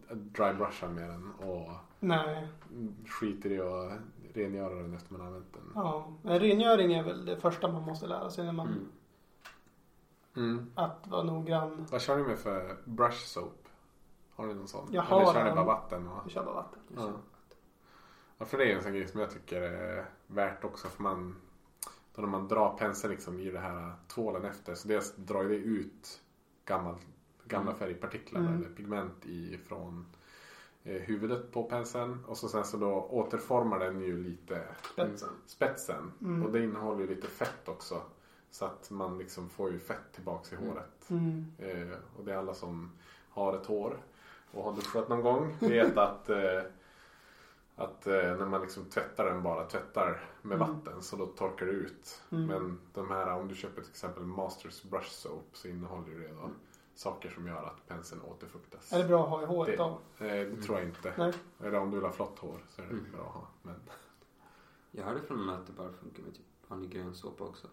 dry brushar med den och Nej. skiter i att rengöra den efter man använt den. Ja. Men Rengöring är väl det första man måste lära sig när man... Mm. Mm. Att vara noggrann. Vad kör ni med för brush soap? Har ni någon sån? Jag Eller har kör ni bara vatten? Och... Vi kör bara vatten. Ja. ja, för det är en sån grej som jag tycker är värt också. För man, då när man drar penseln liksom i det här tvålen efter så dels drar det ut gammal, gamla Mm. färgpartiklar Mm. eller pigment ifrån eh, huvudet på penseln. Och så sen så då återformar den ju lite Spetsen. spetsen. Mm. Och det innehåller ju lite fett också. Så att man liksom får ju fett tillbaks i Mm. håret. Mm. Eh, och det är alla som har ett hår och har duschat någon gång vet att, eh, att eh, när man liksom tvättar den bara, tvättar med Mm. vatten så då torkar det ut. Mm. Men de här, om du köper till exempel Masters Brush Soap så innehåller ju det då saker som gör att penseln återfuktas. Är det bra att ha i håret Det- då? Eh, det tror jag inte. Nej. Eller om du vill ha flott hår så är det Mm. bra att ha. Men... Jag hörde från någon att det bara funkar med typ vanlig grönsåpa också.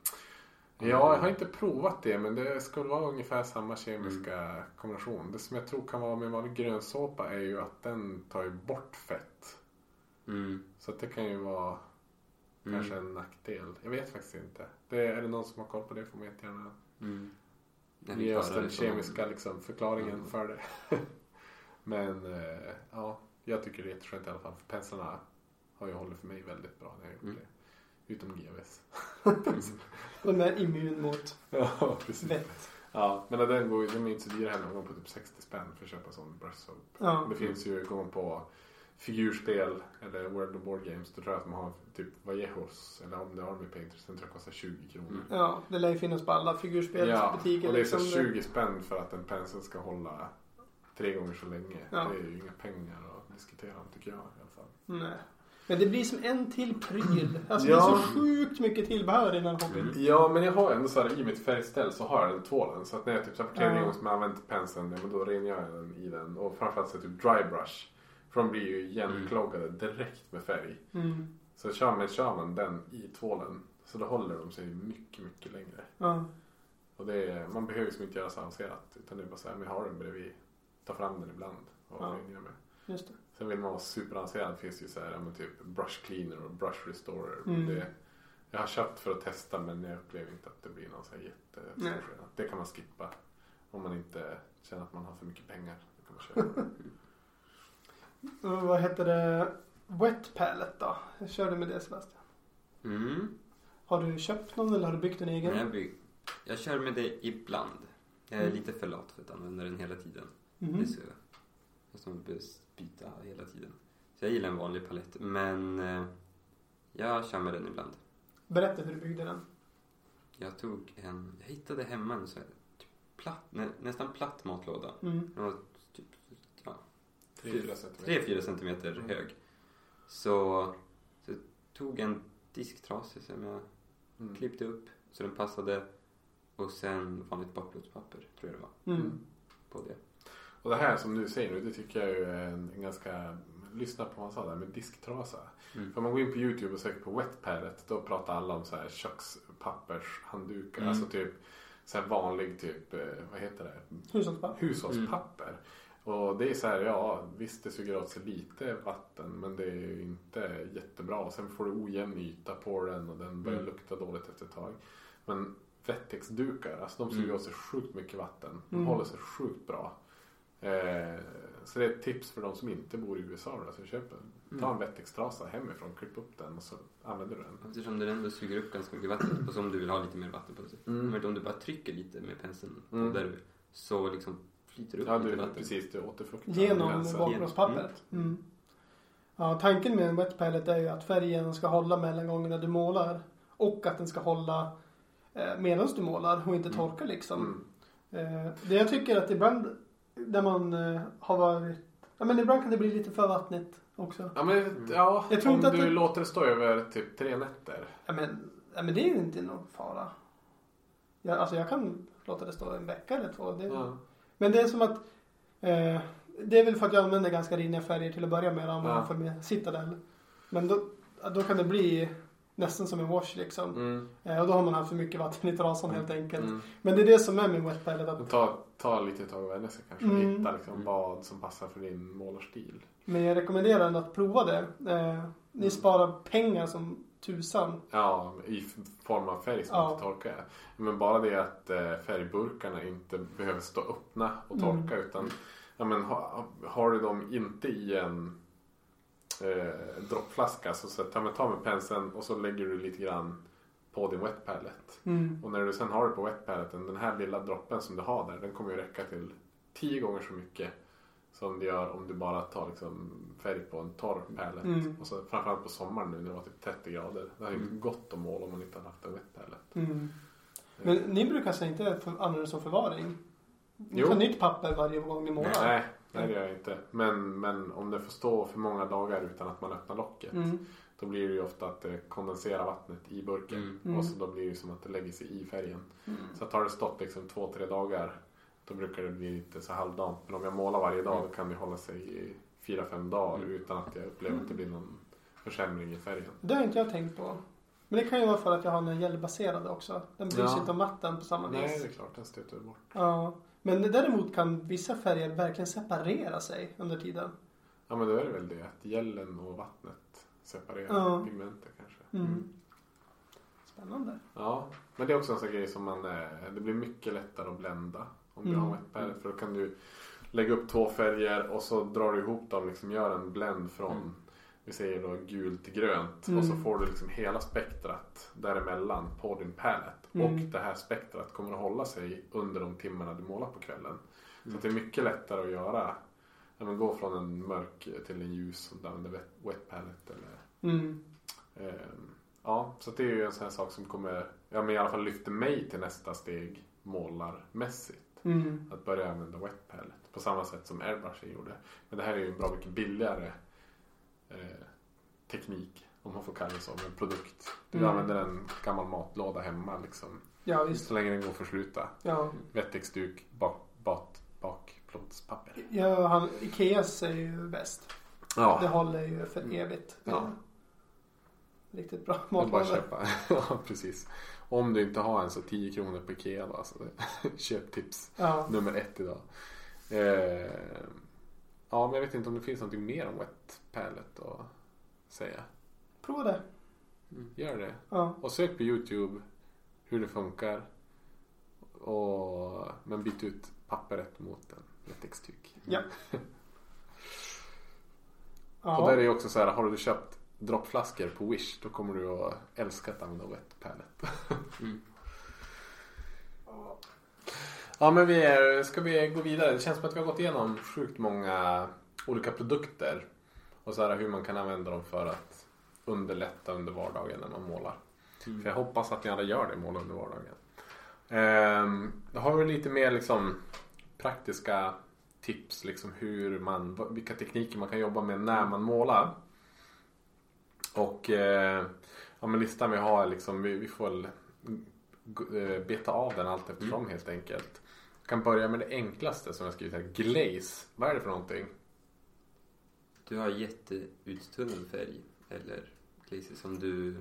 Ja, jag har inte provat det men det skulle vara ungefär samma kemiska Mm. kombination. Det som jag tror kan vara med vanlig grönsåpa är ju att den tar ju bort fett. Mm. Så att det kan ju vara Mm. kanske en nackdel. Jag vet faktiskt inte. Det, är det någon som har koll på det får man jättegärna Mm. Ge oss den kemiska liksom, förklaringen Mm. för det. men eh, ja, jag tycker det är jätteskönt i alla fall. För penslarna har ju hållit för mig väldigt bra när jag har gjort Mm. det. Utom GVs. De är immun mot ja, precis. vett. Ja, men den, går, ju- de är inte så dyra heller. De går på typ 60 spänn för att köpa sån brush soap. Ja. Det finns ju, går man på figurspel eller World of Board Games då tror jag att de har typ Vallejos eller om det är Army Painters. Den tror jag kostar 20 kronor. Mm. ja, det lär ju finnas på alla Ja, figurspelsbutiker. och det är så liksom. 20 spänn för att en pensel ska hålla tre gånger så länge. Ja. Det är ju inga pengar att diskutera om tycker jag i alla fall. Nej. Men det blir som en till pryl. Alltså Ja. det är så sjukt mycket tillbehör i den här hobbyn. Mm. Ja, men jag har ändå så här i mitt färgställ så har jag den tvålen. Så att när jag typ så här, på tredje Ja. gången som jag använt penseln, ja, men då rengör jag den i den. Och framförallt så typ dry brush. För de blir ju igenkloggade direkt med färg. Mm. Så kör man, kör man den i tvålen så då håller de sig mycket, mycket längre. Ja. Och det är, man behöver liksom inte göra så avancerat. Utan det är bara så här, men jag har den bredvid. Ta fram den ibland och Ja. med. Just det. Sen vill man vara superavancerad finns det ju så här, men typ brush cleaner och brush restorer. Mm. Det, jag har köpt för att testa men jag upplever inte att det blir någon så här jättestor skillnad. Det kan man skippa. Om man inte känner att man har för mycket pengar. Då kan man köpa. Vad heter det? Wet pallet då? Hur kör du med det Sebastian? Mm. Har du köpt någon eller har du byggt en egen? Men jag, bygg... jag kör med det ibland. Jag är Mm. lite för lat för att använda den hela tiden. Mhm. Det är så... Jag som byta hela tiden. Så jag gillar en vanlig palett. Men eh, jag kör med den ibland. Berätta hur du byggde den. Jag tog en... Jag hittade hemma en så här, typ platt, nä, nästan platt matlåda. Mm. Den var typ ja, Tre, fyra centimeter. 3-4 centimeter Mm. hög. Så, så jag tog en disktrase som jag Mm. klippte upp så den passade. Och sen vanligt bakplåtspapper tror jag det var Mm. på det. Och det här som du säger nu, det tycker jag är en, en ganska... Lyssna på vad han sa där med disktrasa. Mm. För om man går in på YouTube och söker på wet pallet då pratar alla om så här kökspappershanddukar. Mm. Alltså typ så här vanlig typ, eh, vad heter det? Hushållspapper. Hushållspapper. Och det är så här, ja visst det suger åt sig lite vatten men det är ju inte jättebra. Och sen får du ojämn yta på den och den börjar Mm. lukta dåligt efter ett tag. Men Wettex-dukar, alltså de suger Mm. åt sig sjukt mycket vatten. De Mm. håller sig sjukt bra. Eh, så det är ett tips för de som inte bor i USA. Då, så köp en, ta en Wettex-trasa hemifrån, klipp upp den och så använder du den. Eftersom den ändå suger upp ganska mycket vatten och så om du vill ha lite mer vatten på sig. Mm. Men om du bara trycker lite med penseln Mm. där du, så liksom flyter upp Ja, du, vatten. precis. Du återfuktar. Genom gränsen. bakplåtspappret. Mm. Ja, tanken med en wet palette är ju att färgen ska hålla mellan gångerna du målar. Och att den ska hålla eh, medan du målar och inte Mm. torka liksom. Mm. Eh, det jag tycker att ibland när man eh, har varit, ja men ibland kan det bli lite för vattnigt också. Ja, men ja, Jag tror om inte att du det- låter det stå över typ tre nätter. Ja men, ja, men det är ju inte någon fara. Jag, alltså jag kan låta det stå en vecka eller två. Det, Ja. Men det är som att eh, det är väl för att jag använder ganska rinniga färger till att börja med om man får med Citadel. Men då, då kan det bli nästan som en wash liksom. Mm. Eh, och då har man haft för mycket vatten i trasan helt enkelt. Mm. Men det är det som är med wet palette. Att, Ta, ta lite tag att vänja sig kanske och Mm. hitta liksom Mm. vad som passar för din målarstil. men jag rekommenderar ändå att prova det. Eh, Mm. ni sparar pengar som tusan. Ja, i form av färg som Ja. inte torkar. Men bara det att eh, färgburkarna inte behöver stå öppna och Mm. torka utan ja, men, ha, har du dem inte i en eh, droppflaska så, så ta, med, ta med penseln och så lägger du lite grann på din wet palette. Mm. Och när du sen har det på wet paletten, den här lilla droppen som du har där, den kommer ju räcka till tio gånger så mycket som det gör om du bara tar liksom färg på en torr palett. Mm. Och så, framförallt på sommaren nu när det var typ 30 grader. Det hade ju Mm. gått att måla om man inte hade haft en wet palette. Mm. Men ni brukar alltså inte använda det som förvaring? Ni Jo. tar nytt papper varje gång ni målar? Nej, nej det gör jag inte. Men, men om det får stå för många dagar utan att man öppnar locket. Mm. Då blir det ju ofta att det kondenserar vattnet i burken. Mm. Mm. Och så då blir det som att det lägger sig i färgen. Mm. Så har det stått liksom två, tre dagar då brukar det bli lite så halvdant. Men om jag målar varje dag då kan det hålla sig i fyra, fem dagar Mm. utan att jag upplever att det blir någon försämring i färgen. Det har inte jag tänkt på. Men det kan ju vara för att jag har den gelbaserade också. Den bryr sig Ja. inte om vatten på samma Nej, vis. det är klart, den stöter bort. Ja. Men däremot kan vissa färger verkligen separera sig under tiden. Ja, men då är det väl det att gällen och vattnet separerar Ja. pigmentet kanske. Mm. Spännande. Ja, men det är också en sån grej som man, eh, det blir mycket lättare att blända om du Mm. har palette. För då kan du lägga upp två färger och så drar du ihop dem, liksom gör en blend från, Mm. vi säger då gult till grönt. Mm. Och så får du liksom hela spektrat däremellan på din palette. Mm. Och det här spektrat kommer att hålla sig under de timmarna du målar på kvällen. Så Mm. det är mycket lättare att göra, ja, men gå från en mörk till en ljus och använda wet, palette eller Mm. Ehm, Ja, så det är ju en sån här sak som kommer, ja men i alla fall lyfter mig till nästa steg målarmässigt. Mm. Att börja använda wet palette på samma sätt som airbrushen gjorde. Men det här är ju en bra mycket billigare eh, teknik, om man får kalla det så, en produkt. Du Mm. använder en gammal matlåda hemma liksom. Ja visst. Så länge den går att försluta. Ja. Vettexduk, bak, bak, bakplåtspapper. ja han, Ikeas är ju bäst. Det Ja, håller ju för evigt. Det är Ja. Riktigt bra det är bara att köpa. ja, precis. Om du inte har en så 10 kronor på Ikea då. Alltså det, köptips. Ja. nummer ett idag. Eh, ja, men jag vet inte om det finns någonting mer om wet palette att säga. Prova det. Gör det. Ja. Och sök på Youtube hur det funkar. Och, men byt ut pappret mot en lättextyg. Ja. Och där är ju också så här, har du köpt droppflaskor på Wish då kommer du att älska att använda wet palette. Mm. Ja men vi är, ska vi gå vidare? Det känns som att vi har gått igenom sjukt många olika produkter. Och så här hur man kan använda dem för att underlätta under vardagen när man målar. Mm. För jag hoppas att ni alla gör det, måla under vardagen. Ehm, då har vi lite mer liksom praktiska tips liksom hur man, vilka tekniker man kan jobba med när man målar. Och eh, ja, men listan vi har liksom, vi, vi får väl eh, beta av den allt eftersom helt enkelt. Jag kan börja med det enklaste som jag skrivit här, glaze. Vad är det för någonting? Du har jätteuttunnad färg eller glazer som du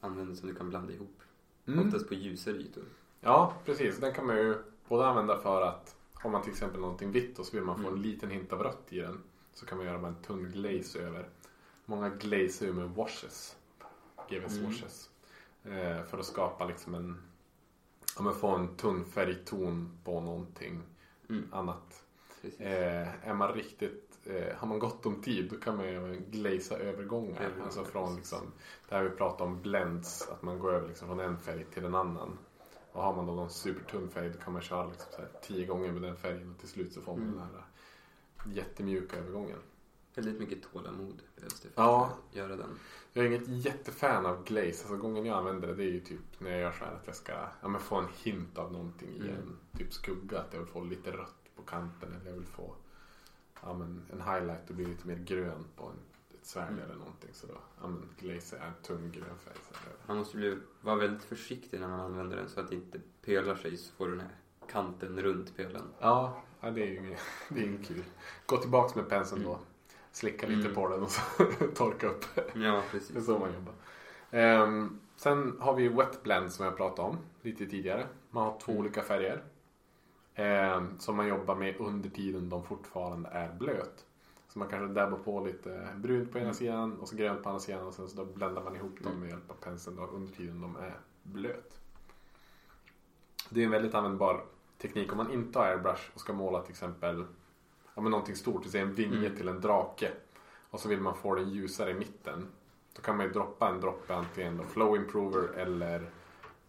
använder som du kan blanda ihop. Mm. Oftast på ljusare ytor. Ja, precis. Den kan man ju både använda för att har man till exempel någonting vitt och så vill man få en Mm. liten hint av rött i den. Så kan man göra bara en tunn glaze över. Många glazer ju med washes. GVS Mm. washes. Eh, för att skapa liksom en, ja men få en tunn färgton på någonting Mm. annat. Eh, är man riktigt, eh, har man gott om tid då kan man ju glazea övergångar. Övergångar, alltså från liksom, det här vi pratar om blends, att man går över liksom från en färg till en annan. Och har man då någon supertunn färg då kan man köra liksom så här tio gånger med den färgen och till slut så får man Mm. den här jättemjuka övergången. Väldigt mycket tålamod behövs det för Ja. att göra den. Jag är inget jättefan av glaze. Alltså gången jag använder det, det är ju typ när jag gör så här att jag ska ja, få en hint av någonting i Mm. en typ skugga. Att jag vill få lite rött på kanten eller jag vill få ja, men en highlight och bli lite mer grön på en, ett svärd Mm. eller någonting. Så då, ja men glaze är en tung grön färg. Man måste bli, vara väldigt försiktig när man använder den så att det inte pölar sig så får du den här kanten runt pölen. Ja, ja det är ju det är kul. Gå tillbaks med penseln då. Slicka lite Mm. på den och så torka upp. Ja, Det är precis. så man jobbar. Ehm, sen har vi wet blend som jag pratade om lite tidigare. Man har två Mm. olika färger. ehm, som man jobbar med under tiden de fortfarande är blöt. Så man kanske dabbar på lite brunt på ena Mm. sidan och så grönt på andra sidan och sen så då bländar man ihop dem Mm. med hjälp av penseln då under tiden de är blöt. Det är en väldigt användbar teknik om man inte har airbrush och ska måla till exempel ja, men någonting stort, till en vinge Mm. till en drake. Och så vill man få den ljusare i mitten. Då kan man ju droppa en droppe antingen då flow improver eller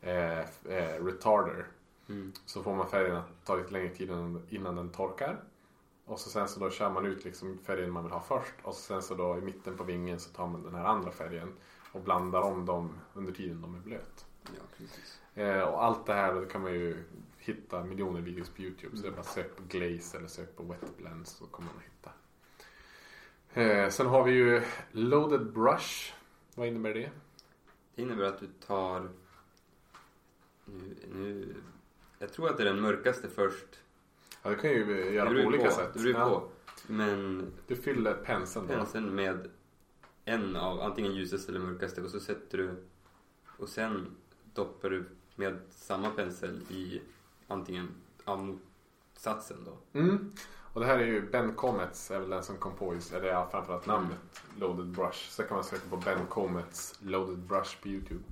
eh, eh, retarder. Mm. Så får man färgen att ta lite längre tid innan, innan den torkar. Och så sen så då kör man ut liksom färgen man vill ha först. Och så sen så då i mitten på vingen så tar man den här andra färgen. Och blandar om dem under tiden de är blöt. Ja. Eh, och allt det här kan man ju hitta miljoner videos på Youtube. Så det är bara sök på glaze eller sök på wet blend så kommer man hitta. Eh, sen har vi ju loaded brush. Vad innebär det? Det innebär att du tar... Nu, nu... Jag tror att det är den mörkaste först. Ja, det kan ju göra på olika på, sätt. Det beror Ja, på. Men Du fyller penseln då. penseln med en av antingen ljusaste eller mörkaste och så sätter du och sen doppar du med samma pensel i antingen ja, motsatsen då. Mm. Och det här är ju Ben Comets är väl den som kom på just, eller ja, framförallt namnet Loaded Brush. Så kan man söka på Ben Comets Loaded Brush på Youtube.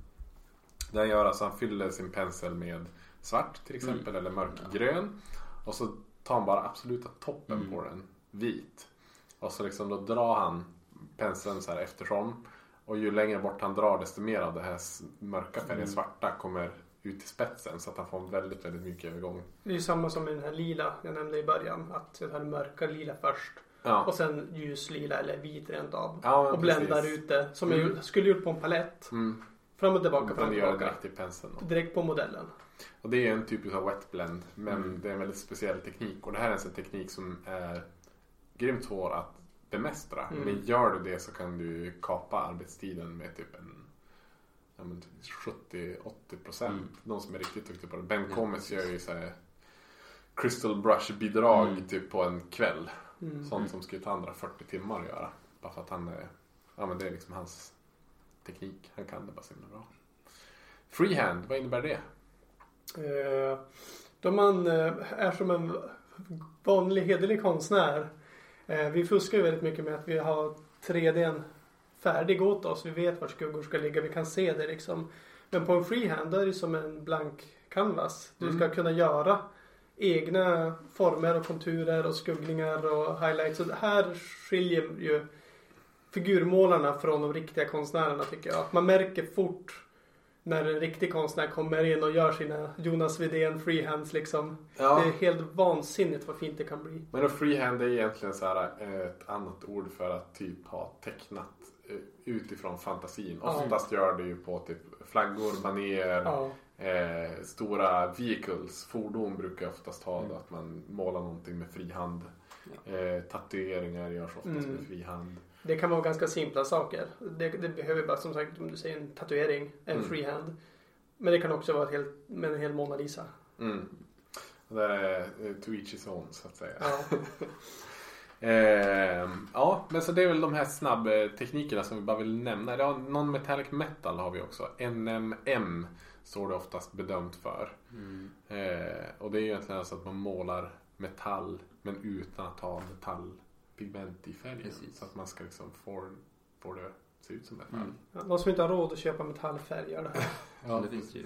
Det han gör alltså han fyller sin pensel med svart till exempel eller mörkgrön. Och så tar han bara absoluta toppen Mm. på den vit. Och så liksom då drar han penseln så här eftersom. Och ju längre bort han drar desto mer av det här mörka färgen Mm. svarta kommer ut i spetsen. Så att han får väldigt, väldigt mycket övergång. Det är ju samma som med den här lila jag nämnde i början. Att jag tar mörka lila först. Ja. Och sen ljuslila eller vit rent av. Ja, och bländar precis. ut det. Som Mm. jag skulle gjort på en palett. Mm. Fram och tillbaka, fram och tillbaka. direkt i penseln. Direkt på modellen. Och det är en typ av wet blend. Men Mm. det är en väldigt speciell teknik. Och det här är en teknik som är grymt svår att bemästra. Mm. Men gör du det så kan du kapa arbetstiden med typ en 70-80 procent. Mm. De som är riktigt duktiga på det. Ben precis. gör ju så här Crystal Brush bidrag Mm. typ på en kväll. Mm. Sånt som skulle ta andra 40 timmar att göra. Bara för att han är, ja men det är liksom hans teknik. Han kan det bara så himla bra. Freehand, vad innebär det? Eh, Då man eh, är som en vanlig hederlig konstnär. Eh, Vi fuskar ju väldigt mycket med att vi har 3D färdig åt oss. Vi vet var skuggor ska ligga. Vi kan se det liksom. Men på en freehand då är det som en blank canvas. Du ska Mm. kunna göra egna former och konturer och skuggningar och highlights. Så här skiljer ju figurmålarna från de riktiga konstnärerna tycker jag. Att man märker fort när en riktig konstnär kommer in och gör sina Jonas Widén freehands liksom. Ja. Det är helt vansinnigt vad fint det kan bli. Men freehand är egentligen så här eh, ett annat ord för att typ ha tecknat utifrån fantasin. Oftast gör det ju på typ flaggor, banér, eh, stora vehicles. Fordon brukar oftast ha Mm. då, att man målar någonting med frihand. Eh, tatueringar görs oftast Mm. med frihand. Det kan vara ganska simpla saker. Det, det behöver bara som sagt, om du säger en tatuering, en Mm. freehand. Men det kan också vara helt, med en hel Mona Lisa. Mm. Det är eh, to each his own så att säga. Ja. Ehm, ja, men så det är väl de här snabbteknikerna som vi bara vill nämna. Ja, Non-metallic metal har vi också. NMM står det oftast bedömt för. Mm. Eh, och det är ju egentligen alltså att man målar metall men utan att ha metallpigment i färgen. Precis. Så att man ska liksom få, få det att se ut som metall. Mm. Ja, De som inte har råd att köpa metallfärger. Ja, Det finns ju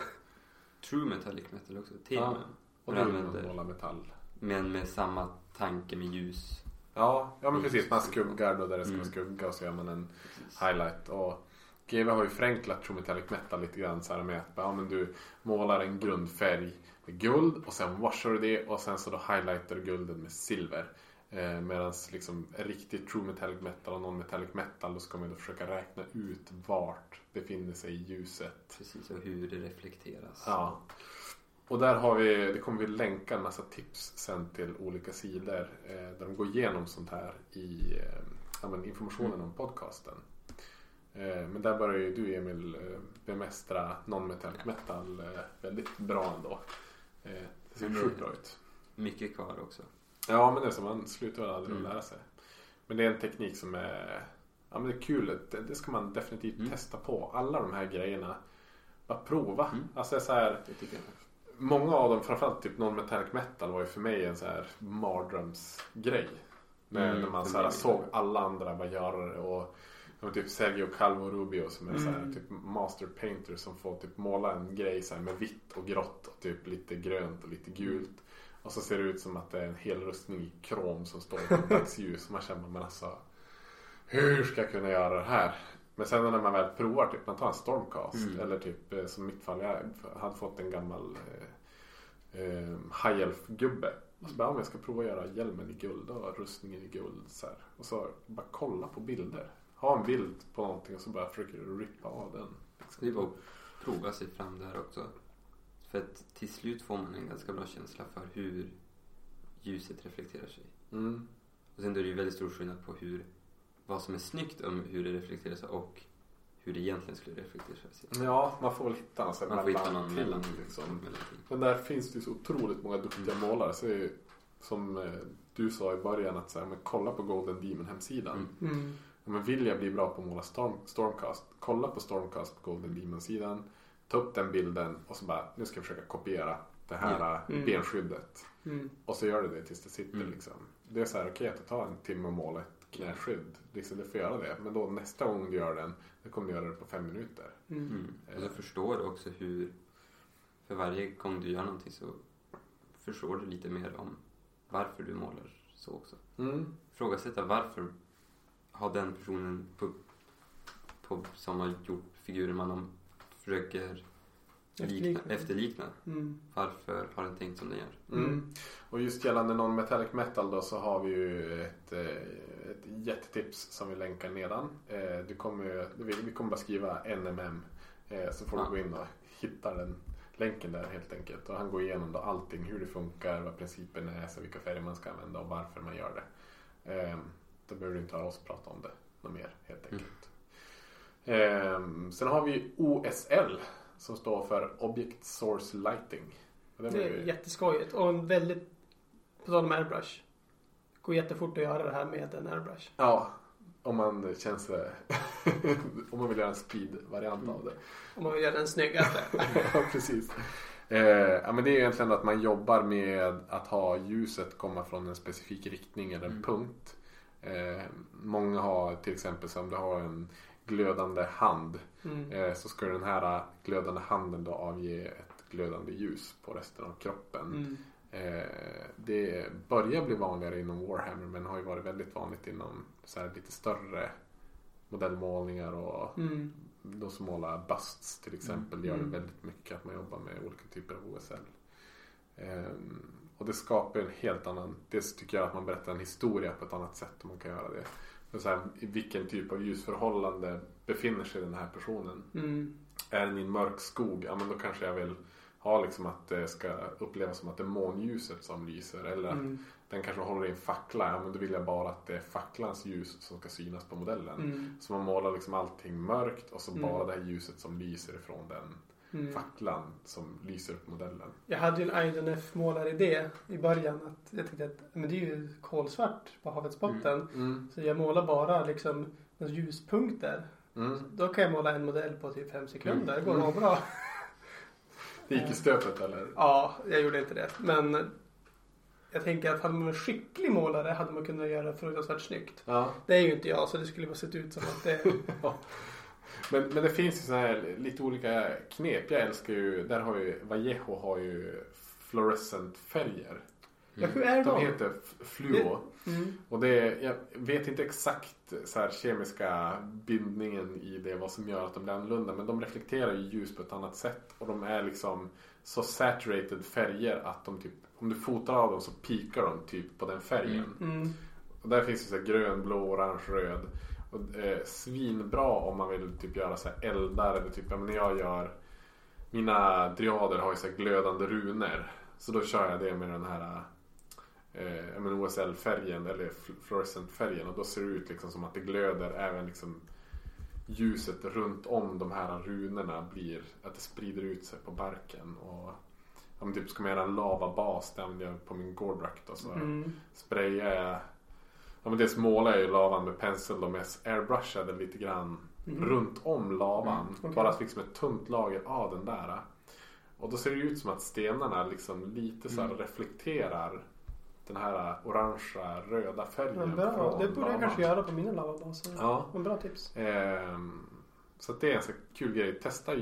True Metallic Metal också. Till Ja. och då vill man måla metall. Men med samma tanke med ljus. Ja, ja men precis. Man skuggar då där det ska vara Mm. skugga och så gör man en Precis. highlight. Och GW har ju förenklat True Metallic Metal lite grann så här med att ja, men du målar en grundfärg med guld och sen washar du det och sen så då highlightar du gulden med silver. Eh, Medan liksom riktigt true metallic metal och non-metallic metal då ska man då försöka räkna ut vart befinner sig ljuset. Precis, och hur det reflekteras. Ja. Och där har vi, det kommer vi länka en massa tips sen till olika sidor eh, där de går igenom sånt här i eh, informationen om podcasten. Eh, men där börjar ju du Emil eh, bemästra non-metallic metal eh, väldigt bra ändå. Eh, det ser Mm. sjukt bra ut. Mycket kvar också. Ja men det är så, man slutar väl aldrig Mm. lära sig. Men det är en teknik som är, ja men det är kul. Det, det ska man definitivt Mm. testa på. Alla de här grejerna. Bara prova. Mm. Alltså så här, Det tycker jag. Många av dem, framförallt typ non-metallic metal var ju för mig en så här mardrömsgrej. När, Mm, när man så här såg alla andra bara göra det. Och, och typ Sergio Calvo Rubio som är så här, Mm. typ master painter som får typ måla en grej så här med vitt och grått och typ lite grönt och lite gult. Och så ser det ut som att det är en hel rustning i krom som står på dagsljus. Och man känner men alltså hur ska jag kunna göra det här? Men sen när man väl provar, typ man tar en stormcast Mm. eller typ eh, som mitt fall, jag hade fått en gammal eh, eh, High Elf-gubbe. Och så bara, om jag ska prova att göra hjälmen i guld och rustningen i guld. Så här. Och så bara kolla på bilder. Ha en bild på någonting och så bara försöker du rippa av den. Det är bara att prova sig fram där också. För att till slut får man en ganska bra känsla för hur ljuset reflekterar sig. Mm. Och sen då är det ju väldigt stor skillnad på hur, vad som är snyggt om hur det reflekterar sig och hur det egentligen skulle reflektera sig. Ja, man får väl hitta här Man får hitta någon mellan, Liksom. mellanting. Men där finns det ju så otroligt många duktiga målare. Så ju, som eh, du sa i början att så här, men kolla på Golden Demon hemsidan. Mm. Mm. Ja, men vill jag bli bra på att måla storm, Stormcast, kolla på Stormcast på Golden Demon-sidan. Ta upp den bilden och så bara, nu ska jag försöka kopiera det här Ja. eh, Mm. benskyddet. Mm. Och så gör du det tills det sitter Mm. liksom. Det är så här, okej att det tar en timme att måla ett knäskydd. Liksom, det får göra det. Men då nästa gång du gör den, då kommer du göra det på fem minuter. Mm. Mm. Och så förstår du också hur, för varje gång du gör någonting så förstår du lite mer om varför du målar så också. Mm. Ifrågasätta varför har den personen på, på, som har gjort figuren man om, försöker likna, Efterlikna. efterlikna. Mm. Varför har den tänkt som den gör? Mm. Mm. Och just gällande non-metallic metal då så har vi ju ett, eh, ett jättetips som vi länkar nedan. Eh, Du kommer, vi kommer bara skriva NMM eh, så får Ja. du gå in och hitta den länken där helt enkelt. Och han går igenom då allting, hur det funkar, vad principen är, så vilka färger man ska använda och varför man gör det. Eh, Då behöver du inte höra oss prata om det något mer helt Mm. enkelt. Eh, Sen har vi OSL som står för Object Source Lighting. Det Det ju- är jätteskojigt och en väldigt, på tal om airbrush. Går jättefort att göra det här med en airbrush. Ja, om man känns det. om man vill göra en speed-variant av det. Om man vill göra den snyggaste. ja, precis. Eh, ja, men det är egentligen att man jobbar med att ha ljuset komma från en specifik riktning eller en Mm. punkt. Eh, många har till exempel som du har en glödande hand. Mm. Eh, så ska den här glödande handen då avge ett glödande ljus på resten av kroppen. Mm. Eh, det börjar bli vanligare inom Warhammer men har ju varit väldigt vanligt inom så lite större modellmålningar och Mm. de som målar busts till exempel gör det Mm. väldigt mycket att man jobbar med olika typer av OSL. Ehm, och det skapar en helt annan, dels tycker jag att man berättar en historia på ett annat sätt om man kan göra det. Så här, I vilken typ av ljusförhållande befinner sig den här personen? Mm. Är den i en mörk skog, ja men då kanske jag vill ha liksom att det ska upplevas som att det är månljuset som lyser. Eller att Mm. den kanske håller i en fackla, ja men då vill jag bara att det är facklans ljus som ska synas på modellen. Mm. Så man målar liksom allting mörkt och så Mm. bara det här ljuset som lyser ifrån den Mm. facklan som lyser på modellen. Jag hade ju en IDNF målaridé i början. Att jag tänkte att men det är ju kolsvart på havets botten. Mm. Så jag målar bara liksom ljuspunkter. Mm. Då kan jag måla en modell på typ fem sekunder. Det går Mm. nog bra. Det gick i stöpet eller? Ja, jag gjorde inte det. Men jag tänker att hade man varit skicklig målare hade man kunnat göra det fruktansvärt snyggt. Ja. Det är ju inte jag så det skulle bara sett ut som att det... Men, men det finns ju så här lite olika knep. Jag älskar ju, där har ju Vallejo har ju fluorescent färger. Ja, hur är De de? heter fluo. Mm. Och det är, jag vet inte exakt så här kemiska bindningen i det, vad som gör att de blir annorlunda. Men de reflekterar ju ljus på ett annat sätt. Och de är liksom så saturated färger att de typ, om du fotar av dem så pikar de typ på den färgen. Mm. Och där finns det så här grön, blå, orange, röd. Och, eh, svinbra om man vill typ göra så här eldar eller typ, när jag gör mina dryader har ju så glödande runor. Så då kör jag det med den här eh, OSL-färgen eller fl- fluorescent-färgen och då ser det ut liksom som att det glöder även liksom ljuset runt om de här runorna blir att det sprider ut sig på barken. Och om typ ska man göra en lavabas, det använder jag på min Gordrak då, så Mm. sprayar jag Ja men dels målar jag ju lavan med pensel men jag airbrushade lite grann Mhm. runt om lavan. Mm, okej. Bara liksom ett tunt lager av den där. Och då ser det ut som att stenarna liksom lite så Mm. reflekterar den här orangea röda färgen. Men bra, det borde jag kanske göra på mina lavabaser. Ja. Men bra tips. Ehm, så att det är en så kul grej. Testa,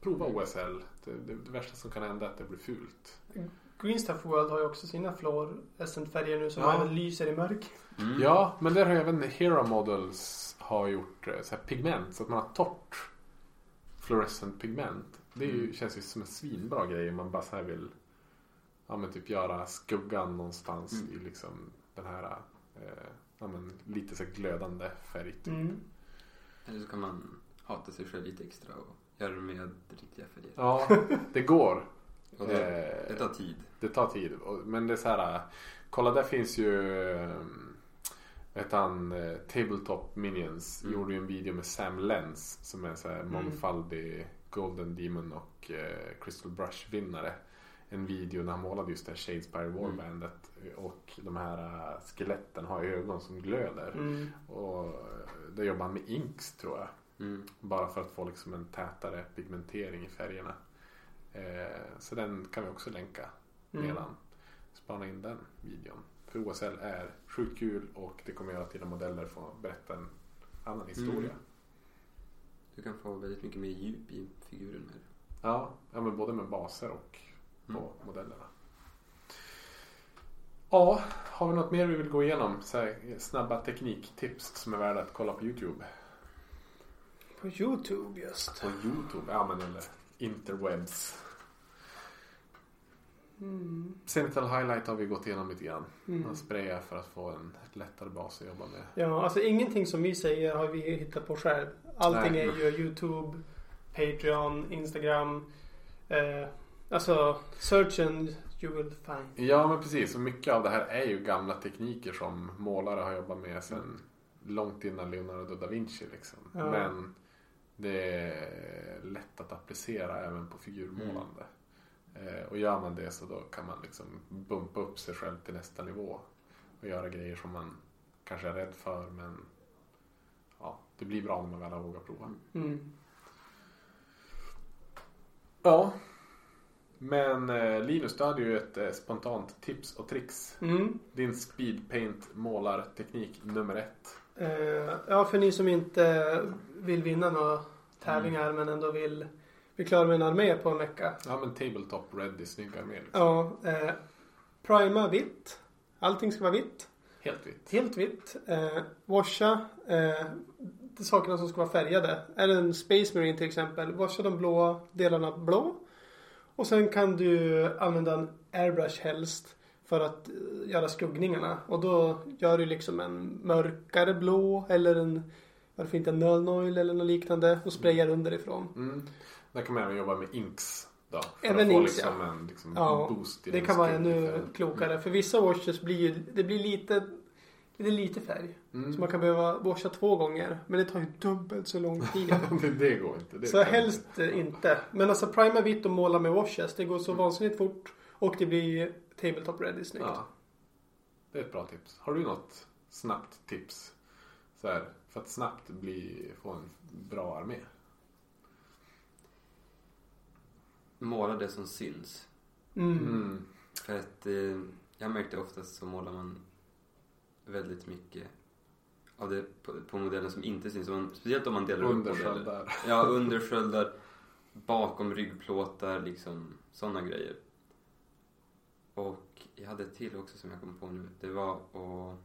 prova Mm. OSL. Det, det, det värsta som kan hända är att det blir fult. Green Stuff World har ju också sina fluorescent färger nu som Ja. även lyser i mörk. Mm. Ja, men där har ju även Hero Models har gjort eh, så här pigment. Så att man har torrt fluorescent pigment. Det ju, Mm. känns ju som en svinbra grej om man bara så här vill ja, men typ göra skuggan någonstans Mm. i liksom den här eh, ja, men lite så här glödande färg. Typ. Mm. Eller så kan man hata sig själv lite extra och göra det med riktiga färger. Ja, det går. Och det, Eh, det tar tid. Det tar tid. Men det är så här. Kolla där finns ju eh, vad heter han? eh, Tabletop Minions. Mm. Gjorde ju en video med Sam Lenz. Som är en så här Mm. mångfaldig Golden Demon och eh, Crystal Brush vinnare. En video när han målade just det här Shadespire Warbandet. Och de här eh, skeletten har ögon som glöder. Mm. Och eh, där jobbar han med inks tror jag. Mm. Bara för att få liksom en tätare pigmentering i färgerna. Eh, så den kan vi också länka Mm. nedan. Spana in den videon. För OSL är sjukt kul och det kommer göra att dina modeller får berätta en annan historia. Mm. Du kan få väldigt mycket mer djup i figuren med det. Ja, ja, men både med baser och på Mm. modellerna. Ja, har vi något mer vi vill gå igenom? Så här, snabba tekniktips som är värda att kolla på Youtube. På Youtube just. På Youtube, ja men eller interwebs. Mm. Zenithal Highlight har vi gått igenom lite grann. Mm. Man sprayar för att få en lättare bas att jobba med. Ja, alltså ingenting som vi säger har vi hittat på själv. Allting Nej. är ju Youtube, Patreon, Instagram. Eh, alltså, search and you will find. Ja men precis, och mycket av det här är ju gamla tekniker som målare har jobbat med sedan långt innan Leonardo da Vinci. Liksom. Ja. Men det är lätt att applicera även på figurmålande. Eh, och gör man det så då kan man liksom bumpa upp sig själv till nästa nivå. Och göra grejer som man kanske är rädd för men ja, det blir bra när man väl har vågat prova. Mm. Ja. Men eh, Linus, du hade ju ett eh, spontant tips och tricks. Mm. Din speedpaint målarteknik nummer ett. Eh, ja, för ni som inte vill vinna några tävlingar men ändå vill bli klara med en armé på en vecka. Ja men tabletop ready, snygga med. Liksom. Ja, eh, prima vitt. Allting ska vara vitt. Helt vitt. Helt vitt. Eh, washa eh, sakerna som ska vara färgade. Är det en Space Marine till exempel. Washa de blåa delarna blå. Och sen kan du använda en airbrush helst. För att eh, göra skuggningarna. Och då gör du liksom en mörkare blå. Eller en varför inte en null oil eller något liknande. Och sprayar underifrån. Mm. Där kan man även jobba med inks. Då, för Även att få inks, liksom en liksom, Ja, boost i Det kan vara ännu färgen. klokare. För vissa washes blir ju, det blir lite, det är lite färg. Mm. Så man kan behöva washa två gånger. Men det tar ju dubbelt så lång tid. det, det går inte. Det så helst eh, inte. Men alltså prima vitt och måla med washes. Det går så Mm. vansinnigt fort. Och det blir tabletop ready snyggt. Ja. Det är ett bra tips. Har du något snabbt tips? Så här, för att snabbt bli, få en bra armé. Måla det som syns. Mm. Mm. För att eh, jag märkte oftast så målar man väldigt mycket av det på, på modellen som inte syns. Man, speciellt om man delar upp modeller. Ja, undersköldar, bakom ryggplåtar, liksom sådana grejer. Och jag hade ett till också som jag kom på nu. Det var att...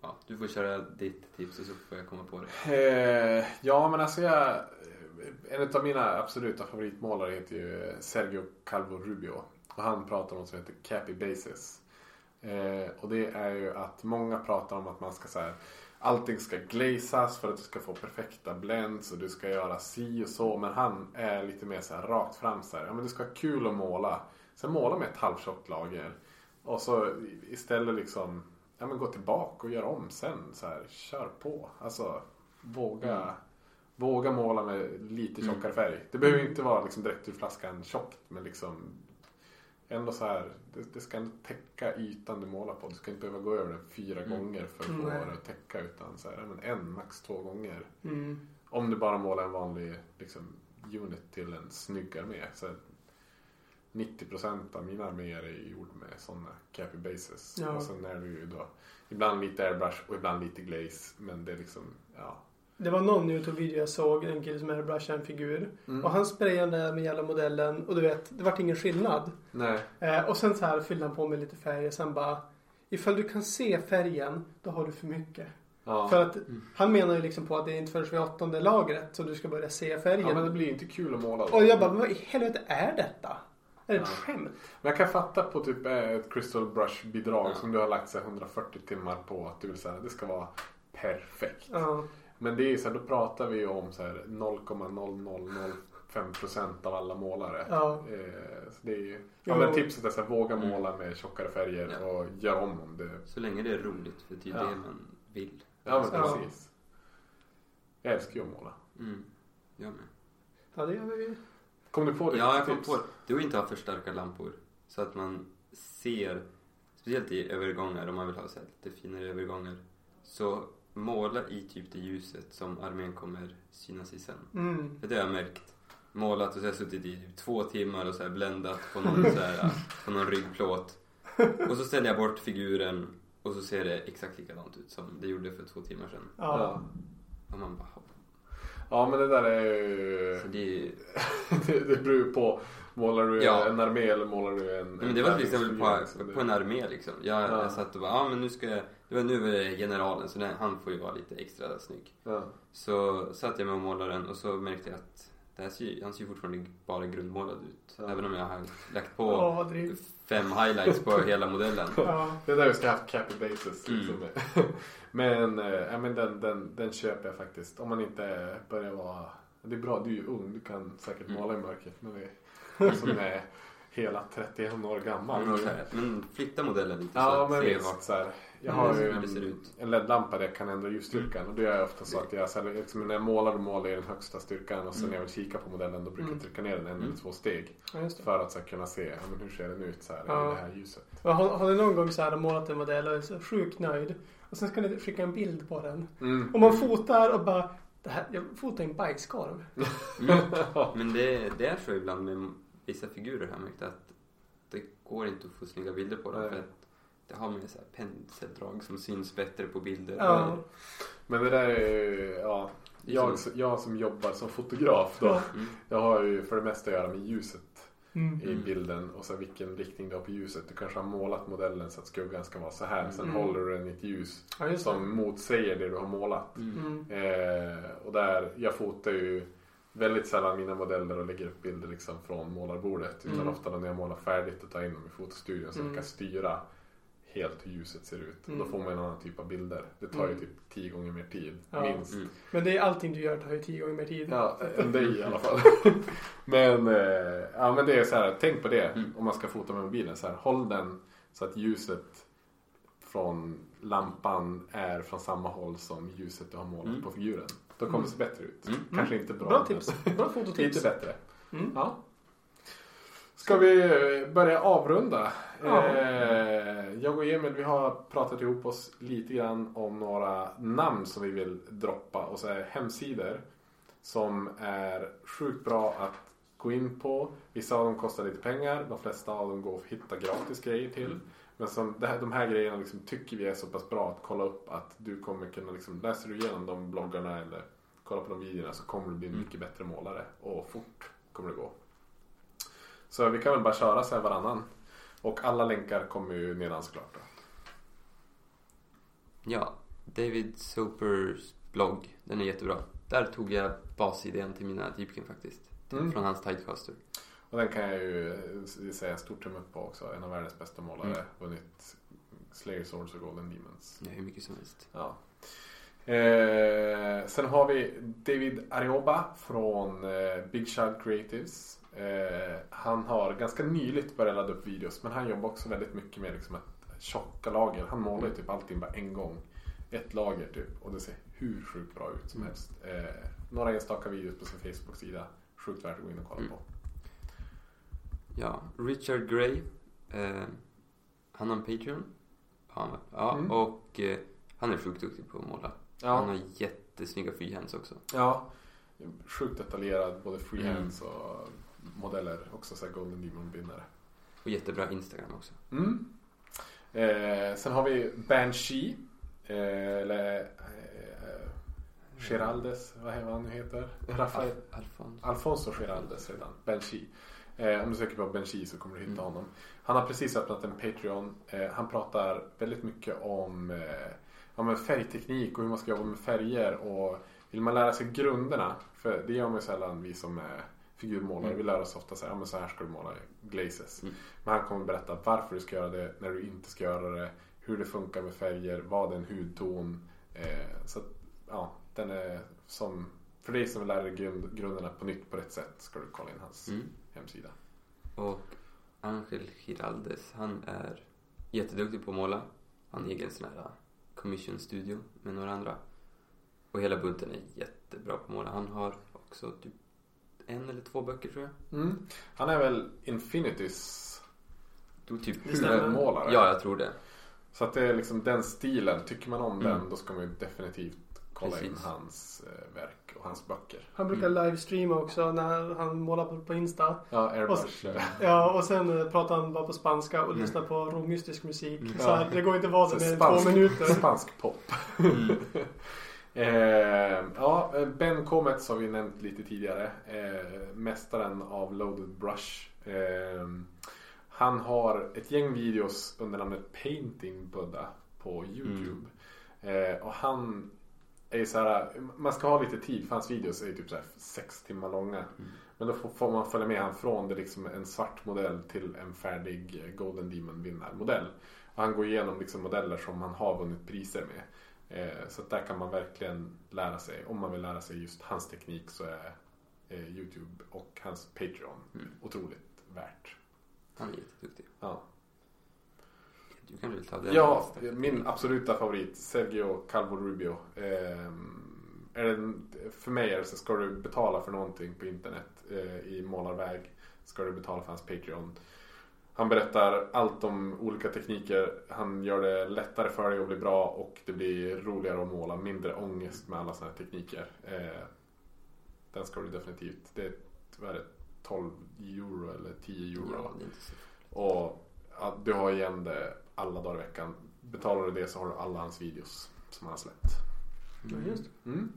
Ja, du får köra ditt tips och så får jag komma på det. Eh, ja, men alltså jag... En av mina absoluta favoritmålare heter ju Sergio Calvo Rubio. Och han pratar om något som heter Cappy Basis. Eh, och det är ju att många pratar om att man ska så här, Allting ska glazas för att du ska få perfekta blends och du ska göra si och så. Men han är lite mer så här rakt fram så här. Ja men du ska ha kul att måla. Sen måla med ett halvtjockt lager. Och så istället liksom ja, men gå tillbaka och gör om sen. Så här, kör på. Alltså våga, Mm våga måla med lite Mm. tjockare färg. Det behöver inte vara liksom direkt ur flaskan tjockt. Men liksom ändå så här. Det, det ska ändå täcka ytan du målar på. Du ska inte behöva gå över den fyra Mm. gånger för att få det att täcka. Utan så här, men en, max två gånger. Mm. Om du bara målar en vanlig liksom, unit till en snygg armé. Så 90% av mina arméer är gjord med sådana Cappy Bases. Ja. Och sen är det ju då ibland lite airbrush och ibland lite glaze. Men det är liksom, ja. Det var någon Youtube-video jag såg, en kille som airbrushade en figur. Mm. Och han sprayade med hela modellen och du vet, det vart ingen skillnad. Nej. Eh, och sen så här fyllde han på med lite färg och sen bara Ifall du kan se färgen, då har du för mycket. Ja. För att han menar ju liksom på att det är inte förrän vid åttonde lagret som du ska börja se färgen. ja, men det blir inte kul att måla då. Och jag bara, vad i helvete är detta? Är det ett Ja. skämt? Men jag kan fatta på typ eh, ett Crystal Brush bidrag Ja. som du har lagt så här 140 timmar på att du vill säga det ska vara perfekt. Ja. Men det är så här, då pratar vi ju om så här 0,0005% av alla målare. Ja. Eh, så det är ju, ja, men tipset är så här, våga Mm. måla med tjockare färger Ja. och gör om om det. Så länge det är roligt, för det är Ja. det man vill. Ja men Ja. precis. Jag älskar ju att måla. Mm. Jag med. ja, det gör vi. Kom du på det? Ja, jag kom på det. Är att inte ha för starka lampor. Så att man ser, speciellt i övergångar, om man vill ha så här lite finare övergångar. Så måla i typ det ljuset som armén kommer synas i sen. Mm. För det har jag märkt. Målat och så har jag suttit i typ två timmar och så här bländat på någon, så här, på någon ryggplåt. Och så ställer jag bort figuren och så ser det exakt likadant ut som det gjorde för två timmar sedan. Ja. Och man bara, Ja men det där är ju... så det är det, det beror ju på. Målar du Ja. en armé eller målar du en... Men det var till exempel tävlingsfigur? på, på en armé liksom. Jag, Ja. jag satt och bara, ja men nu ska jag, det var nu är det generalen så den, han får ju vara lite extra snygg. Ja. Så satt jag med och målade den och så märkte jag att det här ser, han ser ju fortfarande bara grundmålad ut. Ja. Även om jag har lagt på Ja, vad fem highlights på hela modellen. Ja. Det är där vi ska ha haft Cappy Bases. Mm. Liksom. men eh, ja, men den, den, den köper jag faktiskt. Om man inte börjar vara... Det är bra, du är ju ung. Du kan säkert Mm. måla i mörkret. Men det är som är hela 31 år gammal. Men, så här, men flytta modellen lite så Ja att men visst. Så här, jag Mm, har ju det en, en LED-lampa där jag kan ändra ljusstyrkan. Och då gör jag ofta så att jag så här, liksom, när jag målar, då målar jag den högsta styrkan. Och sen när jag vill kika på modellen då brukar jag Mm. trycka ner den en Mm. eller två steg. Ja, det. För att så här, kunna se, ja, men hur ser den ut så här, Ja. i det här ljuset. Men Har, har ni någon gång så här målat en modell och är så sjukt nöjd och sen ska ni skicka en bild på den Mm. och man fotar och bara det här, jag fotar en bajskorv. Mm. Men det, det är så ibland med vissa figurer har jag märkt att det går inte att få snygga bilder på dem för att det har med så här penseldrag som syns bättre på bilder. Ja. Men det där är ju, ja. Det Jag, jag som jobbar som fotograf då. Ja. Mm. Jag har ju för det mesta att göra med ljuset Mm. i Mm. bilden och sen vilken riktning du har på ljuset. Du kanske har målat modellen så att skuggan ska vara så här. Sen Mm. håller du den i ett ljus Ja, det. som motsäger det du har målat. Mm. Mm. Eh, och där, jag fotar ju väldigt sällan mina modeller och lägger upp bilder liksom från målarbordet. Utan Mm. ofta när jag målar färdigt och tar in dem i fotostudion så Mm. jag kan styra helt hur ljuset ser ut. Mm. Då får man en annan typ av bilder. Det tar ju Mm. typ tio gånger mer tid, Ja. minst. Mm. Men det är allting du gör tar ju tio gånger mer tid. Ja, än dig i alla fall. men, eh, ja, men det är så här, tänk på det Mm. om man ska fota med mobilen. Så här, håll den så att ljuset från lampan är från samma håll som ljuset du har målat Mm. på figuren. Då kommer det se bättre ut. Mm. Kanske inte bra. Bra men tips. Bra fototips. Lite bättre. Mm. Ja. Ska vi börja avrunda? Ja. Eh, jag och Emil vi har pratat ihop oss lite grann om några namn som vi vill droppa och så är hemsidor som är sjukt bra att gå in på. Vissa av dem kostar lite pengar. De flesta av dem går att hitta gratis grejer till. Men som här, de här grejerna liksom tycker vi är så pass bra att kolla upp att du kommer kunna liksom, läser du igenom de bloggarna eller kollar på de videorna så kommer du bli en Mm. mycket bättre målare och fort kommer det gå. Så vi kan väl bara köra så här varannan. Och alla länkar kommer ju nedan såklart. Då. Ja, David Sopers blogg, den är jättebra. Där tog jag basidén till mina Deepkin faktiskt. Mm. Från hans Tidecaster. Och den kan jag ju säga stort tumme upp på också. En av världens bästa målare. Mm. Vunnit Slayer Swords och Golden Demons. Ja, hur mycket som helst. Ja. Eh, sen har vi David Arioba från eh, Big Child Creatives. Eh, han har ganska nyligt börjat ladda upp videos men han jobbar också väldigt mycket med liksom ett tjocka lager. Han målar ju typ allting bara en gång. Ett lager typ och det ser hur sjukt bra ut som Mm. helst. Eh, några enstaka videos på sin Facebook-sida. Sjukt värt att gå in och kolla Mm. på. Ja, Richard Gray. Eh, han har en Patreon. Han- ja Mm. och eh, han är sjukt duktig på att måla. Han Ja, har jättesnygga freehands också. ja. Sjukt detaljerad både Mm. freehands och modeller. Också så här Golden Demon-vinnare. Och jättebra Instagram också. Mm. Eh, sen har vi Banshee. Eh, eller eh, Geraldes, vad är han nu heter? Rafael, Alf- Alfons. Alfonso Geraldes redan. Banshee. Eh, om du söker på Banshee så kommer du hitta Mm. honom. Han har precis öppnat en Patreon. Eh, han pratar väldigt mycket om, eh, men färgteknik och hur man ska jobba med färger. Och vill man lära sig grunderna, för det gör man ju sällan vi som är figurmålare. Mm. Vi lär oss ofta så här, ja, men så här ska du måla glazes. Mm. Men han kommer berätta varför du ska göra det, när du inte ska göra det, hur det funkar med färger, vad är en hudton. Eh, så att, ja, den är som, för dig som vill lära dig grund, grunderna på nytt på rätt sätt ska du kolla in hans Mm. hemsida. Och Angel Giraldes, han är jätteduktig på att måla. Han har egen sån här commission studio med några andra. Och hela bunten är jättebra på att måla. Han har också typ en eller två böcker tror jag. Mm. Han är väl Infinitys typ Det stämmer. målare. Ja, jag tror det. Så att det är liksom den stilen. Tycker man om Mm. den då ska man ju definitivt kolla in Precis. hans eh, verk och hans böcker. Han brukar livestreama också när han målar på, på Insta. Ja, Airbrush. eh, Ja, och sen eh, pratar han bara på spanska och Mm. lyssnar på romystisk musik. Mm. Så det går inte att vara där mer än två minuter. Spansk pop. Mm. Eh, ja, Ben Comets har vi nämnt lite tidigare. Eh, mästaren av Loaded Brush. Eh, han har ett gäng videos under namnet Painting Buddha på Youtube. Eh, och han är så här, man ska ha lite tid för hans videos är typ så här sex timmar långa. Men då får, man följa med han från det liksom en svart modell till en färdig Golden Demon vinnarmodell. Och han går igenom liksom modeller som han har vunnit priser med. Eh, så där kan man verkligen lära sig. Om man vill lära sig just hans teknik så är eh, Youtube och hans Patreon Mm. otroligt värt. Han är jätteduktig. Ja, Du kan väl ta den ja min absoluta favorit Sergio Calvo Rubio. Eh, är det, för mig är det så ska du betala för någonting på internet i målarväg ska du betala för hans Patreon. Han berättar allt om olika tekniker. Han gör det lättare för dig att bli bra och det blir roligare att måla. Mindre ångest med alla sådana här tekniker. Eh, den ska du definitivt. Det är det, 12 euro eller 10 euro. Ja. Och ja, du har igen det alla dagar i veckan. Betalar du det så har du alla hans videos som han har släppt. Ja, just det. Mm.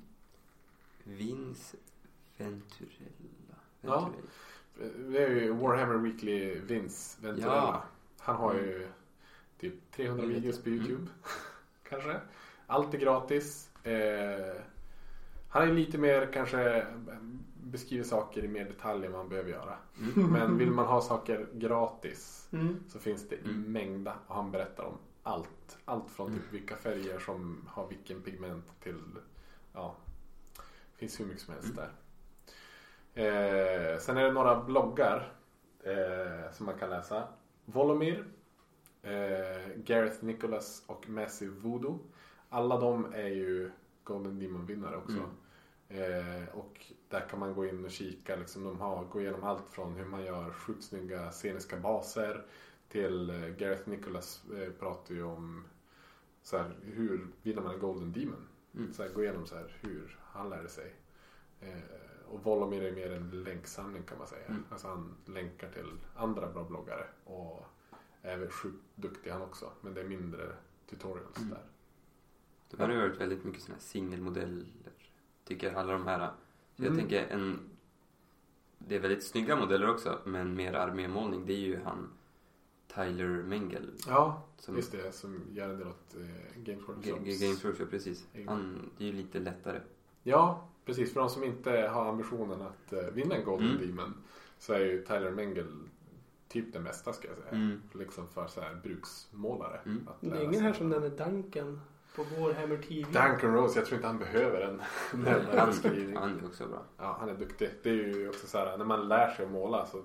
Vince Venturella. Ja. Det är ju Warhammer Weekly Vince Venturella. Ja. Han har ju typ 300 Mm. videos på Youtube. Kanske. Allt är gratis. Eh, han är lite mer kanske beskriver saker i mer detalj än man behöver göra. Mm. Men vill man ha saker gratis Mm. så finns det i Mm. mängda och han berättar om allt. Allt från typ vilka färger som har vilken pigment till ja, det finns hur mycket som helst där. Eh, sen är det några bloggar eh, som man kan läsa. Volomir, eh, Gareth Nicholas och Massive Voodoo. Alla de är ju Golden Demon-vinnare också. Eh, och där kan man gå in och kika. Liksom, de har, gå igenom allt från hur man gör sjukt snygga sceniska baser till eh, Gareth Nicholas eh, pratar ju om så här, hur vinner man en Golden Demon. Mm. Så här, gå igenom så här, hur han lärde sig. Eh, och Volomir är mer en länksamling kan man säga. Mm. Alltså han länkar till andra bra bloggare. Och är väl sjukt duktig han också. Men det är mindre tutorials Mm. där. De har ju varit väldigt mycket sådana här singelmodeller. Tycker alla de här. Så jag Mm. tänker en det är väldigt snygga modeller också, men mer armémålning, det är ju han Tyler Mengel. Ja, Som, just det. Som gör en del åt eh, Games. G- Games Workshop, precis. Han, det är ju lite lättare. Ja, precis. För de som inte har ambitionen att eh, vinna en Golden Mm. Demon så är ju Tyler Mengel typ den bästa ska jag säga. Mm. Liksom för så här bruksmålare. Mm. Att Det är ingen här som nämner Duncan på Warhammer TV. Duncan Rose, jag tror inte han behöver en närmare Han, är också bra. Ja, han är duktig. Det är ju också så här när man lär sig att måla så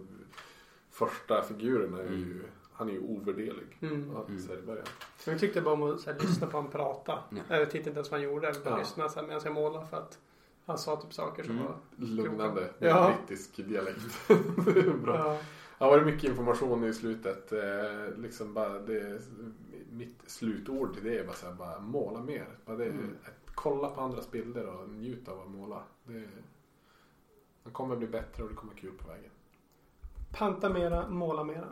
första figuren är ju, Mm. han är ju ovärderlig. Mm. Att Mm. jag tyckte bara om att så här, lyssna på honom prata. Ja. Jag tittade inte ens vad han gjorde. Eller bara Ja. lyssna medan jag målade för att han sa typ saker som Mm. var... Lugnande Ja. brittisk dialekt. det är bra. Ja. Ja, var det mycket information i slutet. Eh, liksom bara det, mitt slutord till det är bara, så här, bara måla mer. Bara det, Mm. kolla på andras bilder och njuta av att måla. Det, man kommer bli bättre och det kommer kul på vägen. Panta mera, måla mera.